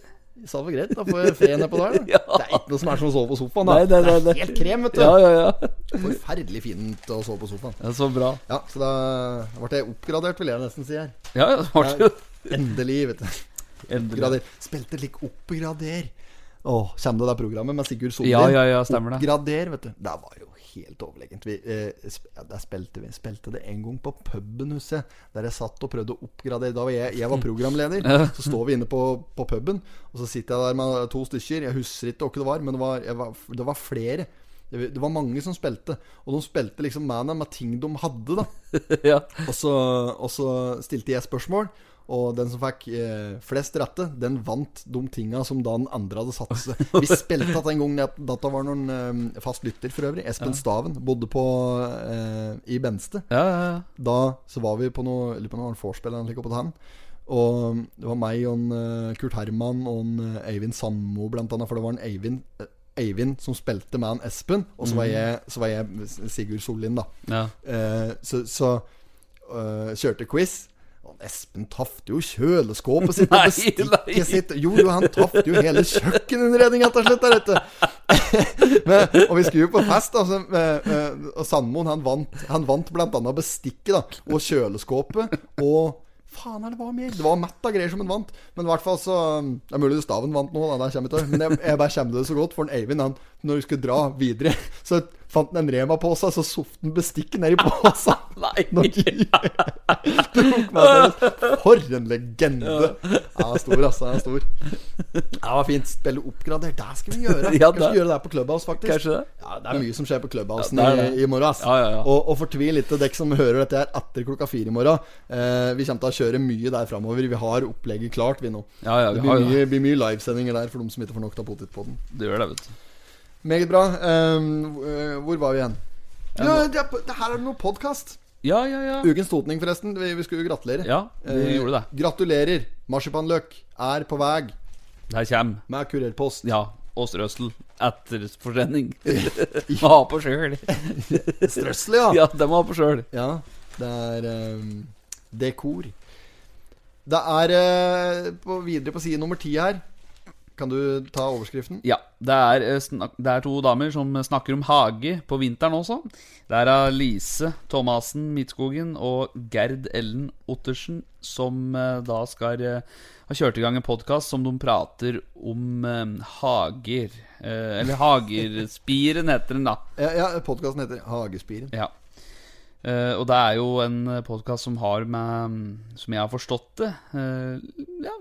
Sa det var greit, da får jeg fred nedpå der. Ja. Det er ikke noe som er som å sove på sofaen. Da. Nei, nei, nei, det er helt krem, vet du. Ja, ja, ja. Forferdelig fint å sove på sofaen. ja så bra. Ja, Så da ble jeg oppgradert, vil jeg nesten si her. Ja, ja, det det. Endelig, vet du. Endelig. Oppgrader. Spilte lik oppgrader. Åh, Kommer det det programmet med Sigurd Solli? Ja, ja, ja, stemmer det. Oppgrader, vet du. Det var jo helt overlegent. Vi, eh, ja, spilte vi Spilte det en gang på puben, husker jeg. Der jeg satt og prøvde å oppgradere. Da var jeg, jeg var programleder. Så står vi inne på, på puben, og så sitter jeg der med to stykker. Jeg husker ikke hva det var, men det var, var, det var flere. Det det var mange som spilte, og de spilte liksom med dem med ting de hadde. da Ja. og så, og så stilte jeg spørsmål, og den som fikk eh, flest rette, den vant de tinga som da den andre hadde satt seg. Vi spilte at en gang da dette var noen eh, fast lytter for øvrig. Espen Staven bodde på eh, i Benste. Ja, ja, ja. Da så var vi på noe Eller på noe vorspiel eller noe på han. Og det var meg og en, eh, Kurt Herman og en, eh, Eivind Sandmo blant annet. For det var en Eivind eh, Eivind som spilte med han Espen, og så var jeg, så var jeg Sigurd Sollien, da. ja. Uh, så så uh, kjørte quiz. Espen tafte jo kjøleskåpet sitt og bestikket sitt. Jo, jo, han tafte jo hele kjøkkeninnredninga til slutt der, vet du. Men, og vi skulle jo på fest, altså, Så, og Sandmoen han vant, han vant blant annet bestikket da og kjøleskåpet. Og faen er det var mer? Det var mett av greier som han vant. Men i hvert fall så Det er mulig Staven vant nå, da. Der kommer jeg til. Men jeg, jeg bare kommer det så godt. For en Eivind, han, når vi skulle dra videre, så fant han en Rema-pose, så softe han bestikket nedi posen. Nei. Tok med seg For en legende! Ja, stor, altså. Han er stor. Det var fint. Spille oppgradert. Det skal vi gjøre. Ja, Kanskje gjøre det på Clubhouse, faktisk. Kanskje det? Ja, Det er mye som skjer på Clubhouse Ja, er i, i morgen. ass. Ja. Og, og fortvil ikke, dere som hører dette her etter klokka fire i morgen. Eh, vi kommer til å kjøre mye der framover. Vi har opplegget klart, vi nå. Ja, ja, det blir mye, blir mye livesendinger der for de som ikke får nok av potetpodden. Det gjør det, vet du. Meget bra. Ehm, eh, hvor var vi igjen? Ja, det, det her er noe podkast. Ja, ja, ja. Ukens totning, forresten. Vi, vi skulle jo gratulere. Ja, vi Eh, gjorde det. Gratulerer. Marsipanløk er på vei Der kommer med kurerpost. Ja, Åsrøsel etter forsending. Må ha på sjøl. Strøssel, ja. Ja, det må ha på sjøl. Ja, det er um, dekor. Det er uh, på, videre på side nummer ti her. Kan du ta overskriften? Ja, det er, eh, det er to damer som snakker om hage på vinteren også. Det er av Lise Thomassen Midtskogen og Gerd Ellen Ottersen som eh, da skal eh, ha kjørt i gang en podkast som de prater om hager. Eller Hagerspiren heter den, da. Ja, ja Podkasten heter Hagespiren. Ja. Eh, og det er jo en podkast som har med Som jeg har forstått det uh, ja,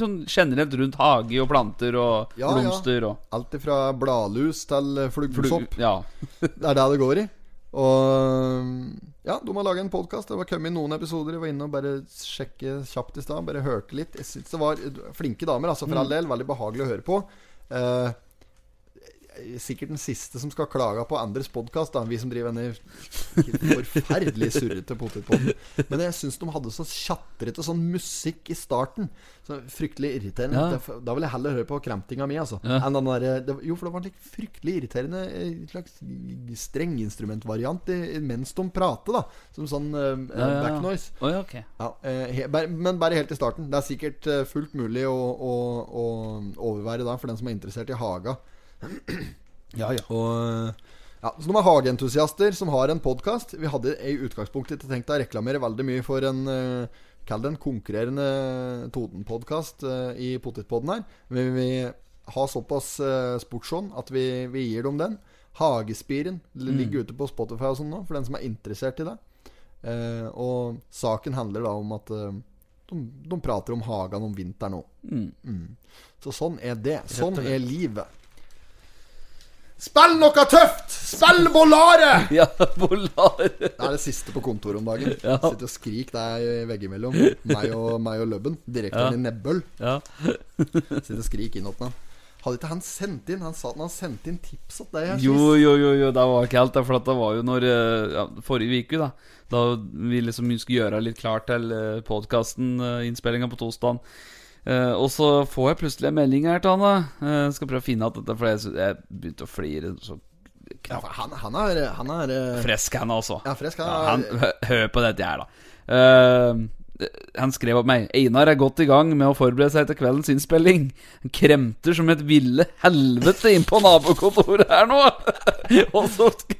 Sånn generelt rundt hage og planter og Ja, ja. blomster og Alt fra bladlus til eh, flugsopp. Ja. Det er det det går i. Og ja, de har laga en podkast. Det var kommet noen episoder. Jeg var inne og bare sjekke kjapt i stad. Bare hørte litt. Jeg synes det var flinke damer, altså for all del. Veldig behagelig å høre på. Eh, sikkert den siste som skal klage på andres podkast, vi som driver denne forferdelig surrete potetpodden. Men jeg syns de hadde så tjatrete sånn musikk i starten. Så Fryktelig irriterende. Ja. Da- vil jeg heller høre på kremtinga mi, altså. Ja. Der, det, jo, for det var en like fryktelig irriterende eh, slags strenginstrumentvariant mens de prater, da. Som sånn uh, Ja, ja, ja. backnoise. Oi, ok. Ja, eh, he, men bare helt i starten. Det er sikkert eh, fullt mulig å, å, å overvære da, for den som er interessert i haga. Ja, ja. Og, eh, ja, så de er hageentusiaster som har en podkast. Vi hadde i utgangspunktet ikke tenkt å reklamere veldig mye for en eh, Kall det en konkurrerende Toten-podkast uh, i Potetpodden her. Men vi har såpass uh, sportsånd at vi, vi gir dem den. Hagespiren ligger ligger ute på Spotify og sånn nå, for den som er interessert i det. Uh, og saken handler da om at eh, de, de prater om hagen om vinteren òg. Mm. Så sånn er det. Sånn er livet. Spill noe tøft! Spill Volare! Ja, Volare. Det er det siste på kontoret om dagen. Ja. Sitter og skrik der veggimellom. Meg og, meg og Løbben. Direkte Ja. i Nebbøl. Ja. Sitter og skrik innåt meg. Hadde ikke han sendt inn Han sa at han sendte inn tips til deg Jo, jo, jo, jo, det var ikke helt det. For det var jo når eh, ja, Forrige uke, da. Da vi liksom skulle gjøre litt klart til uh, podkasten, uh, innspillinga på torsdag. Eh, og så får jeg plutselig en melding her til han. da Eh, Skal prøve å finne ut dette, for jeg, jeg begynte å flire så Ja, han, han er, han er uh... Fresk, han også. Ja, fresk. Han er, hør på dette her, da. Eh, han skrev opp meg Einar er godt i gang med å forberede seg til kveldens innspilling. Han kremter som et ville helvete inn på nabokontoret her nå! Og så skrev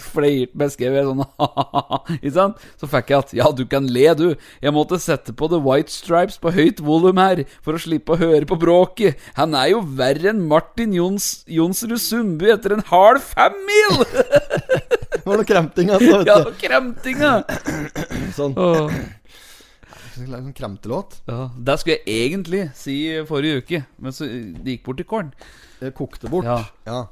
Fløyrt meg, skrev jeg sånn Ikke sant? Så fikk jeg at Ja, du kan le, du. Jeg måtte sette på The White Stripes på høyt volum her for å slippe å høre på bråket. Han er jo verre enn Martin Jons, Jonsrud Sundby etter en hard femmil! det var noe kremting, altså. Ja, kremtinga! Sånn, Åh. sånn kremtelåt. Ja, det skulle jeg egentlig si forrige uke, men så det gikk bort i kålen. Det kokte bort. Ja. Ja.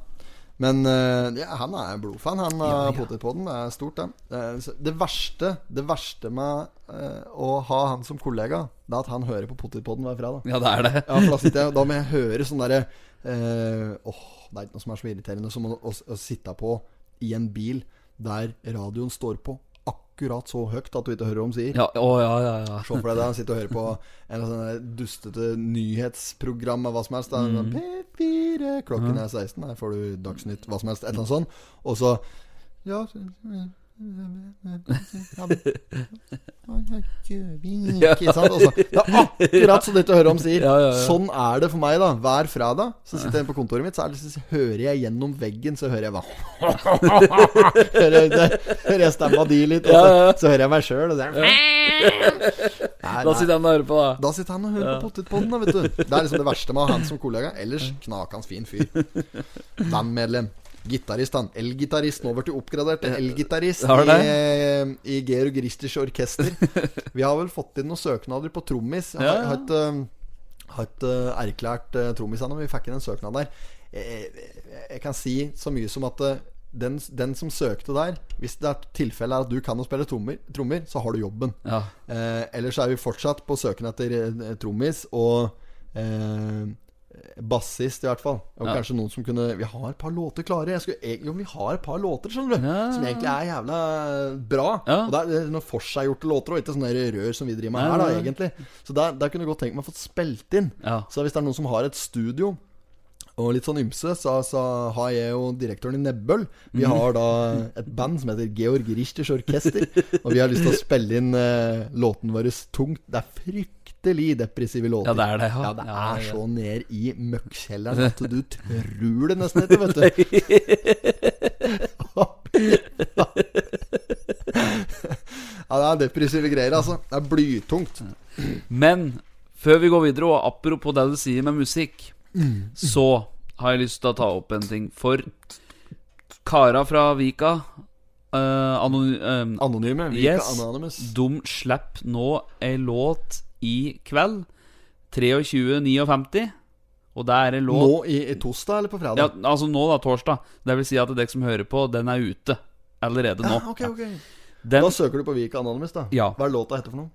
Men eh, ja, han er blodfan, han av Ja, ja. Potetpodden. Det er stort, det. Det, er- det verste Det verste med eh, å ha han som kollega, Det er at han hører på Potetpodden hver fredag. Ja, det er det. Ja, for da sitter jeg Da må jeg høre sånn derre eh, Åh, det er ikke noe som er så irriterende som å, å, å sitte på i en bil der radioen står på akkurat så høyt at du ikke hører hva de sier. Ja, å, ja, ja, ja. Se for deg det, sitte og høre på en sånn dustete nyhetsprogram av hva som helst. Mm. P4, klokken er 16, her får du Dagsnytt, hva som helst. Et eller annet sånt. Og så Ja Ikke sant? Altså, så, det er akkurat så dette hører om sier. Ja, ja, ja. Sånn er det for meg, da. Hver fredag så sitter jeg på kontoret mitt, så, det, så hører jeg gjennom veggen, så hører jeg hva Hører det, hører jeg stemma di litt, og så, så hører jeg meg sjøl, og det Nei, Da sitter han og hører på, da. Da sitter han og hører på Potetpodden, da, vet du. Det er liksom det verste med å ha han som kollega. Ellers knakende fin fyr. Bandmedlem. Gitarist, han. Elgitarist. Nå ble du oppgradert til elgitarist Har du i, i Georg Richters orkester. Vi har vel fått inn noen søknader på trommis. Jeg har, har ikke, um, har ikke uh, erklært uh, trommis ennå, men vi fikk inn en søknad der. Jeg, jeg, jeg kan si så mye som at den, den som søkte der Hvis det er tilfelle er at du kan å spille trommer, trommer så har du jobben. Ja. Eh, ellers er vi fortsatt på søken etter eh, trommis og eh, bassist, i hvert fall. Og Ja. kanskje noen som kunne Vi har et par låter klare. Jeg skulle, jo, vi har et par låter, skjønner du. Ja. Som egentlig er jævla bra. Ja. Og det er- noen forseggjorte låter, og ikke sånne rør som vi driver med her, da, egentlig. Så der, der kunne jeg godt tenkt meg å få spilt inn. Så hvis det er noen som har et studio og litt sånn ymse, så, så har jeg jo direktøren i Nebbøl Vi Mhm. har da et band som heter Georg Richters Orkester. Og vi har lyst til å spille inn eh, låten vår tungt. Det er fryktelig depressive låter. Ja, det er det, ja. Ja, det Ja, er så ned i møkkkjelleren at du tror det nesten ikke, vet du. ja, det er depressive greier, altså. Det er blytungt. Men før vi går videre, og apropos det du sier med musikk, så har jeg lyst til å ta opp en ting. For kara fra Vika Uh, anony, uh, Anonyme. Yes. anonymous. De slipper nå ei låt i kveld. 23.59. Og det er det lov Nå i, i torsdag eller på fredag? ja, Altså nå, da, torsdag. Det vil si at dere som hører på, den er ute allerede nå. Ja, ok, ok. Den, Da søker du på Vika Anonymous, da. Ja. Hva er låta heter for noe?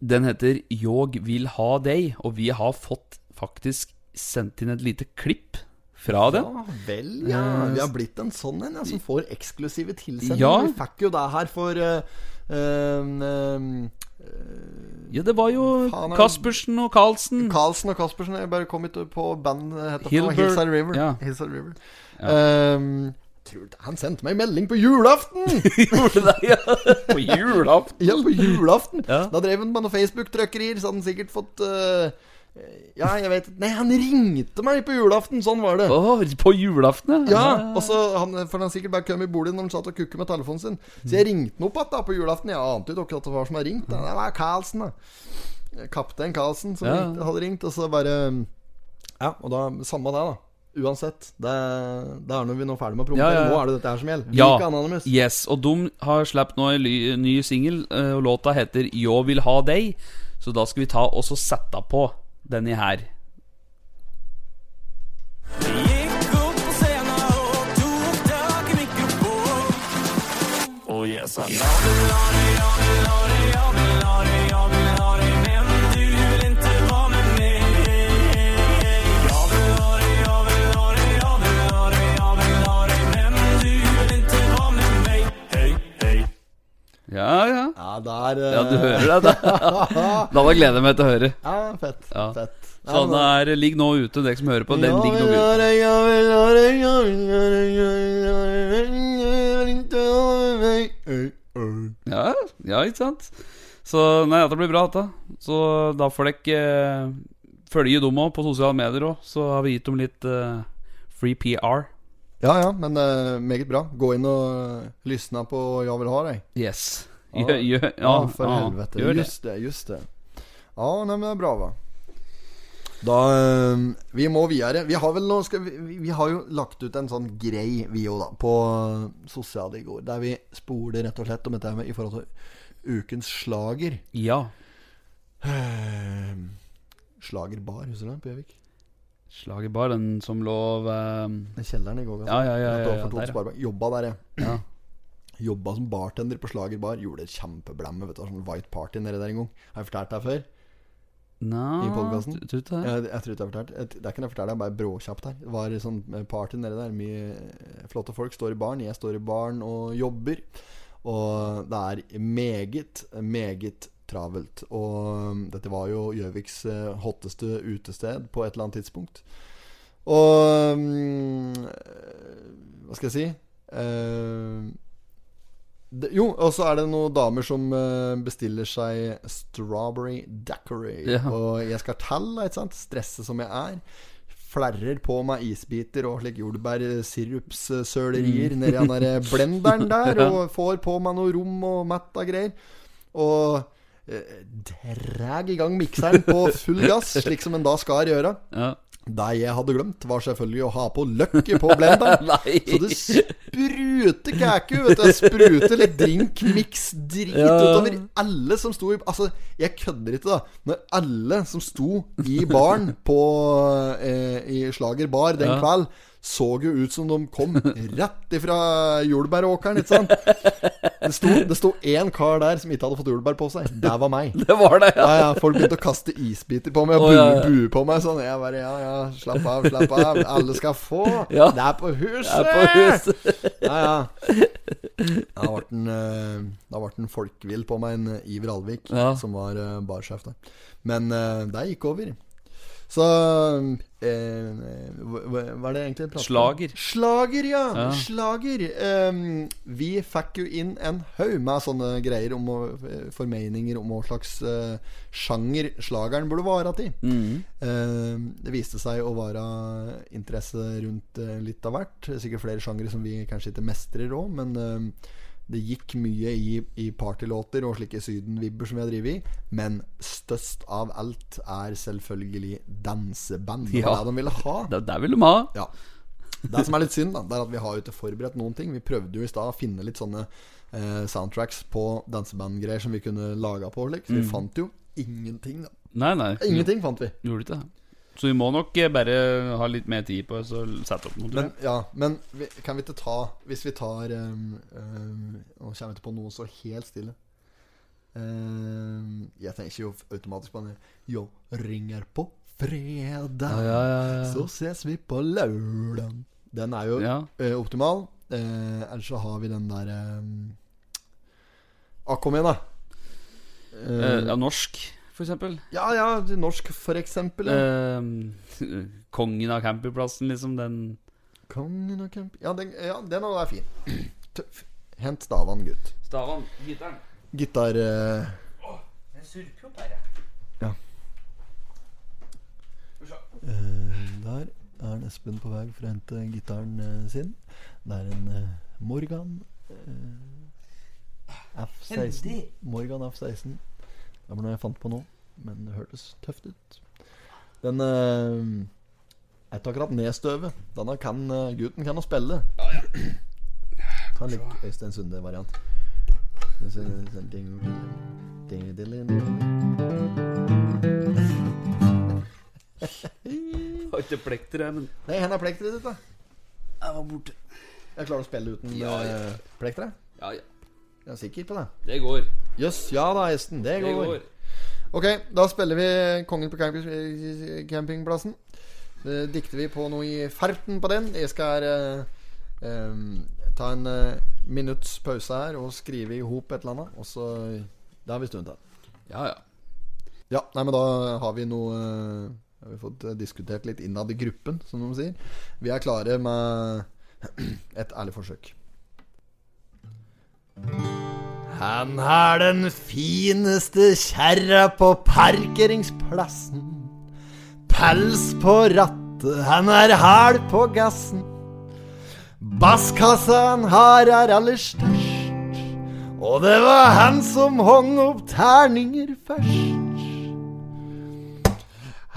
den heter 'Jåg vil ha deg', og vi har fått faktisk sendt inn et lite klipp fra den. Ja vel, ja. Vi har blitt en sånn en ja, som får eksklusive tilsendinger. Ja. Vi fikk jo det her for uh, uh, eh, Ja, det var jo Faen, Kaspersen og Carlsen. Carlsen og Kaspersen. Jeg bare kom ikke på band heter. Hillside River. ja. Hillside River. Ja. Um, han sendte meg melding på julaften! Gjorde det, ja. På julaften. ja, på julaften. Ja. Da drev han med noen Facebook-trøkkerier, så hadde han sikkert fått eh, Ja, jeg vet Nei, han ringte meg på julaften! Sånn var det. Oh, på julaften, Ja, og så han, For han sikkert bare kom i bordet når han satt og kukket med telefonen sin. Så jeg ringte han opp igjen på julaften. Jeg ante jo ikke at det var som hadde ringt. Det var Carlsen, da. Kaptein Carlsen som Ja. hadde ringt. Og så bare Ja, og da Samme det, da. Uansett. Det, det er når vi nå er ferdig med å promotere. Ja, ja, ja. Nå er det dette her som gjelder. Ja. Anonymous. Yes, og de har sluppet nå en ny singel, eh, og låta heter 'Jeg vil ha deg'. Så da skal vi ta og så sette på denne her. Gikk opp på scenen og tok tak i mikrofon. Oh yes, jeg la det, la Ja, ja. Ja, der eh, Ja, du hører det. Da, da gleder jeg meg til å høre. Ja, fett. Ja. Fett. Så den er, ligger nå ute, dere som hører på. Den ligger nå ute. ja, ja, det, det, det, ikke. Ja, ja, sant? Så nei, dette blir bra, dette. Så da får dere eh, følge dem òg på sosiale medier òg. Så har vi gitt dem litt eh, free PR. Ja, ja, men uh, meget bra. Gå inn og lyssna lysne på Jeg vil ha deg. Yes. Ja. Gjør, ja, Ja, for ja, helvete. Gjør. Just det, just det. Ja, nei, men det er bra, va. Da um, Vi må videre. Vi har vel nå vi, vi- har jo lagt ut en sånn grei, vi òg, da, på eh, sosiale i går. Der vi spoler rett og slett om dette med i forhold til ukens slager. Ja. Eh, Slagerbar, husker du det, på Gjøvik? Slagerbar, den som lå ved Den kjelleren i går. Ja, ja, ja, ja, ja, ja der, ja. Jobba der. Ja. Jobba som bartender på Slagerbar. Gjorde et kjempeblemme. Vet du, sånn White Party nede der en gang. Har jeg fortalt deg før? Nei, I podkasten? Jeg, jeg tror ikke jeg har fortalt jeg, Det kan jeg fortelle deg bare bråkjapt her. Det var sånn party nede der. Mye eh, flotte folk står i baren. Jeg står i baren og jobber. Og det er meget, meget travelt. Og um, dette var jo Gjøviks eh, hotteste utested på et eller annet tidspunkt. Og um, Hva skal jeg si? Eh, det, jo, og så er det noen damer som eh, bestiller seg strawberry daiquiri. Ja. Og jeg skal telle, ikke sant? Stresse som jeg er. Flerrer på meg isbiter og slik jordbærsirupssølerier nedi den der blenderen der. Og får på meg noe rom og mett av greier. Og dreg i gang mikseren på full gass, slik som en da skal gjøre. Ja. Det jeg hadde glemt, var selvfølgelig å ha på løkket på blenderen. Så det spruter kæku, vet du. Det spruter litt drinkmiks-drit Ja. utover alle som sto i Altså, jeg kødder ikke, da. Når alle som sto i baren på eh, I Slager bar den Ja. kveld, så jo ut som de kom rett ifra jordbæråkeren, ikke sant? Det sto, det sto én kar der som ikke hadde fått jordbær på seg. Det var meg. Det var det, ja. Ja, ja, Folk begynte å kaste isbiter på meg og bue, ja. bue på meg sånn. Jeg bare ja, ja, slapp av, slapp av. Alle skal få. Det er på huset! Det er på huset. Ja, ja. Da ble den, eh, den folkevill på meg, en eh, Iver Alvik, som var uh, barsjef der. Men uh, det gikk over. Så eh, hva, er det egentlig jeg prater om? Slager. Slager, ja. Ja. Slager. Eh, vi fikk jo inn en haug med sånne greier om å, formeninger om hva slags eh, sjanger slageren burde være til. Mm. Det viste seg å være interesse rundt eh, litt av hvert. Sikkert flere sjangere som vi kanskje ikke mestrer òg, men ehm, det gikk mye i, i partylåter og slike sydenvibber som vi har drevet i. Men størst av alt er selvfølgelig danseband. Det var Ja. det de ville ha. Det, det vil de ha. Ja. Det som er litt synd, da, det er at vi har jo ikke forberedt noen ting. Vi prøvde jo i stad å finne litt sånne eh, soundtracks på dansebandgreier som vi kunne laga på. Liksom. Så vi fant jo ingenting. da Nei, nei. Ingenting fant vi. Gjorde ikke det. Så vi må nok eh, bare ha litt mer tid på oss og sette opp noe. Men, ja, men vi, kan vi ikke ta Hvis vi tar um, um, Nå kommer jeg ikke på noe så helt stille. Um, jeg tenker jo automatisk på den Jo, ringer på fredag, Ja, ja, ja, ja. så ses vi på lørdag. Den er jo eh, optimal. Uh, ellers så har vi den der um, ah, Kom igjen, da. Uh, norsk, for eksempel. ja, ja, norsk, for eksempel. Ja. Eh, kongen av campingplassen, liksom. Den Kongen av camping... Ja, den, ja, den er fin. Tøff. Hent stavan, gutt. Stavan, gitaren. Gitar... eh, Den surper jo bare. Ja. Uh, der er Espen på vei for å hente gitaren uh, sin. Det er en uh, Morgan eh, F16. Morgan F16. Det var noe jeg fant på nå, men det hørtes tøft ut. Den uh, er ikke akkurat nedstøvet. Denne kan uh, gutten kan å spille. Ta en litt Øystein Sunde-variant. Har ikke plekter, jeg, men Nei, hvor er plekteret ditt, da? Jeg var borte. Jeg klarer å spille uten Ja, ja. eh, plekteret? Ja, ja. Jeg er sikker på det. Det går. Jøss, ja da, Esten. Det Det går. går. Ok, da spiller vi Kongen på campingplassen. Det dikter vi på noe i ferten på den. Jeg skal uh, um, ta en uh, minutts pause her og skrive i hop et eller annet. Og så Det har vi stund til. Ja, ja. Ja, nei, men da har vi noe uh, Har vi fått eh, diskutert litt innad i gruppen, som de sier. Vi er klare med et ærlig forsøk. Han har den fineste kjerra på parkeringsplassen. Pels på rattet, han er hard på gassen. Basskassa han har er aller størst. Og det var han som hong opp terninger først.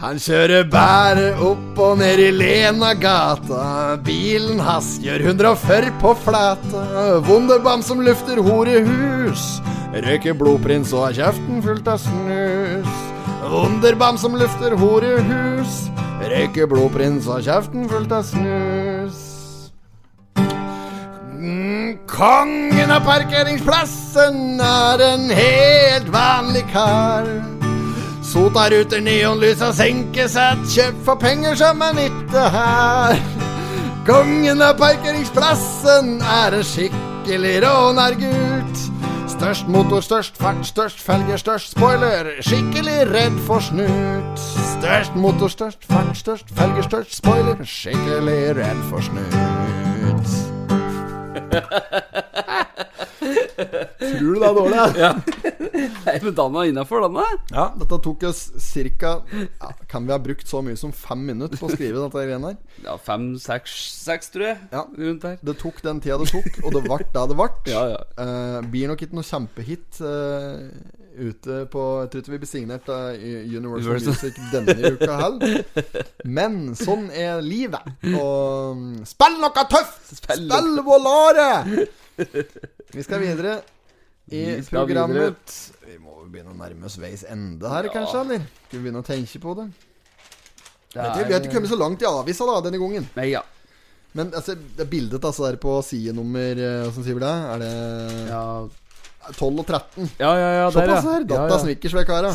Han kjører bare opp og ned i Lena-gata. Bilen hans gjør 140 på flata. Wunderbam som lufter horehus. Røyker blodprins og har kjeften fullt av snus. Wunderbam som lufter horehus. Røyker blodprins og har kjeften fullt av snus. Mm, Kongen av parkeringsplassen er en helt vanlig kar. Sotaruter, neonlys og senkesett, kjøpt for penger som er nytte her. Kongen av parkeringsplassen er en skikkelig rånergutt. Størst motor, størst fart, størst felger, størst spoiler. Skikkelig redd for snut. Størst motor, størst fart, størst felger, størst spoiler. Skikkelig redd for snut. Tror du det er dårlig? Ja. Nei, men den er innafor, den. Ja, dette tok oss ca. Ja, kan vi ha brukt så mye som fem minutter på å skrive dette greiene her? Ja, fem, seks, seks, tror jeg. Ja. Rundt her. Det tok den tida det tok, og det ble det det ble. Ja, ja. Uh, blir nok ikke noe kjempehit eh, ute på Jeg tror ikke vi blir signert av Universal Universal. Music denne uka heller. Men sånn er livet. Og mm, spill noe tøft! Spill Spill Volare! Vi skal videre i Vi skal programmet. Vi må jo begynne å nærme oss veis ende her, kanskje? eller? Skal vi begynne å tenke på det? Det du, vi har ikke kommet så langt i avisa da, denne gangen. Nei, ja. Men altså, det er bildet altså, der på sidenummer eh, Hvordan sier vi det? Er det Ja, 12 og 13? ja, ja. ja Såpass her. Datta ja, ja.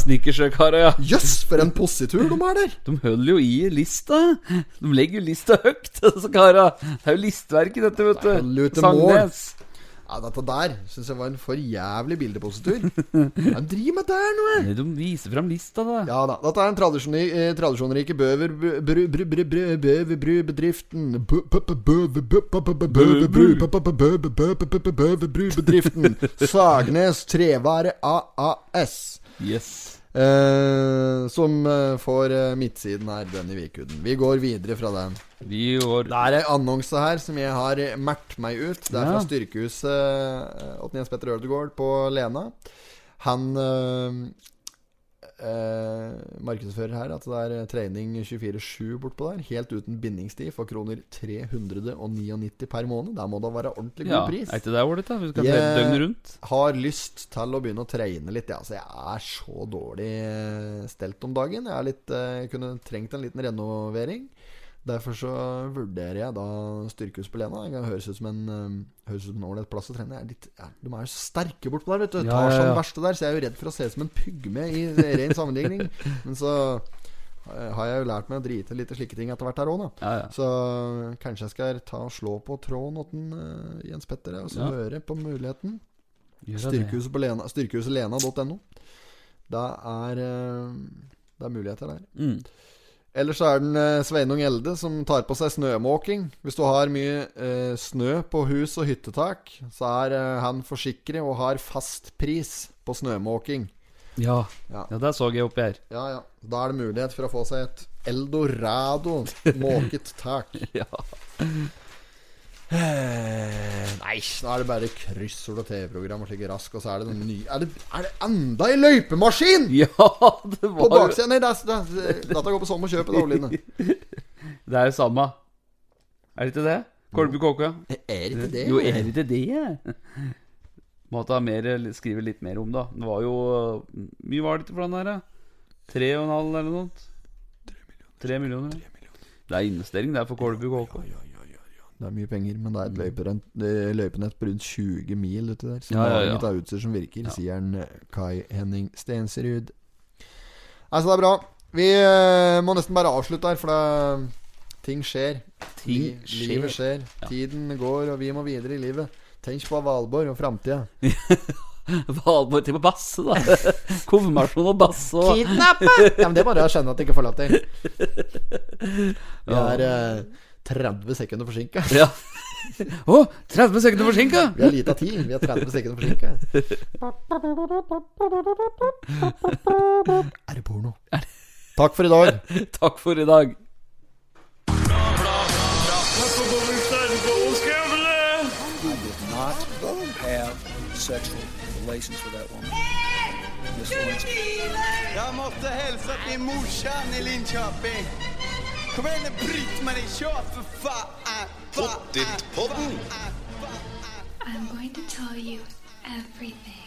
snickersvekara. Ja. Jøss, for en positur de har der! De holder jo i lista. De legger jo lista høyt, disse kara. Det er jo listverket, dette, vet du. Sangnes. mål. Ja, Dette der syns jeg var en for jævlig bildepositur. Hva driver med der nå? De viser fram lista, da. Ja da. Dette er den tradisjon, eh, tradisjonrike bøver... bø- bru- bru- bru- bru- Bøverbru-bedriften Bø- bø- bø- bøve- bø- bø- bø- bø- Bøverbru bø- bø- bø- bøve- bø- bø- bø- bø- Bøverbru-bedriften Sagnes Trevare AAS. Yes. Eh, som eh, får eh, midtsiden her denne vikuden. Vi går videre fra den. Vi går Det er ei annonse her som jeg har eh, meg ut. Det er Ja. fra Styrkehuset eh, Jens Petter Ødegaard på Lena. Han eh, markedsfører her at det er eh, trening 24-7 bortpå der. Helt uten bindingstid for kroner 399 per måned. Der må det være ordentlig god Ja, pris. er ikke det ålreit, da? Vi skal jeg døgnet rundt. Har lyst til å begynne å trene litt. Ja. Altså, jeg er så dårlig eh, stelt om dagen. Jeg er litt, eh, kunne trengt en liten renovering. Derfor så vurderer jeg da Styrkehus på Lena. Det høres ut som en eh, Høres ut som en ålreit plass å trene. Jeg er ja, de er jo så sterke bortpå der, vet du. Ja, Tar ja, seg ja. den verste der, så jeg er jo redd for å se ut som en pygme i ren sammenligning. Men så eh, har jeg jo lært meg å drite litt i slike ting etter hvert her òg, da. Ja, ja. Så kanskje jeg skal ta og slå på tråden åtten uh, Jens Petter er, og så Ja. høre på muligheten. Styrkehuset på Lena Styrkehusetlena.no. Det er uh, Det er muligheter der. Mm. Ellers så er den eh, Sveinung Elde som tar på seg snømåking. Hvis du har mye eh, snø på hus og hyttetak, så er eh, han forsikret og har fast pris på snømåking. Ja. Ja. ja, det så jeg oppi her. Ja, ja. Da er det mulighet for å få seg et eldorado måket tak. Ja. Nei, nå er det bare kryssord og TV-program og slike rask, og så er det noen nye Er det, er det enda ei løypemaskin?! ja, det På var Nei, det er, det er, dette går på sånn å kjøpe, da, Oline. Det er jo samme. Er det ikke det? Kolby Kåke? Er ikke det? Jo, er det ikke det? Måtte ha mer, skrive litt mer om, da. Det var jo mye var det til for den der? Tre og en halv eller noe sånt? Tre millioner. Det er investering, det er for Kolby Kåke. Det er mye penger, men det er et løypenett, det er løypenett på rundt 20 mil uti der. Så Ja, ja, ja. ja, av utstyr som virker, sier han eh, Kai Henning Stensrud. Altså, det er bra. Vi eh, må nesten bare avslutte her, for det, ting skjer. Ting skjer. Livet skjer. Tiden går, og vi må videre i livet. Tenk på Valborg og framtida. Valborg til på basse, da. Konfirmasjon og basse. Og. Kidnappe! ja, men det er bare å skjønne at det ikke får lov til. Vi er eh, 30 sekunder forsinka. Ja. Å, 30 sekunder forsinka! Vi har lita tid. Vi er 30 sekunder forsinka. Er det porno? Takk for i dag. Takk for i dag. Jeg måtte sexual relations with that woman. Miss Lewinsky. Jag måste morsan i Linköping. Kom igen nu Britt-Marie, kör för fan! Pottit-podden! I'm going to tell you everything.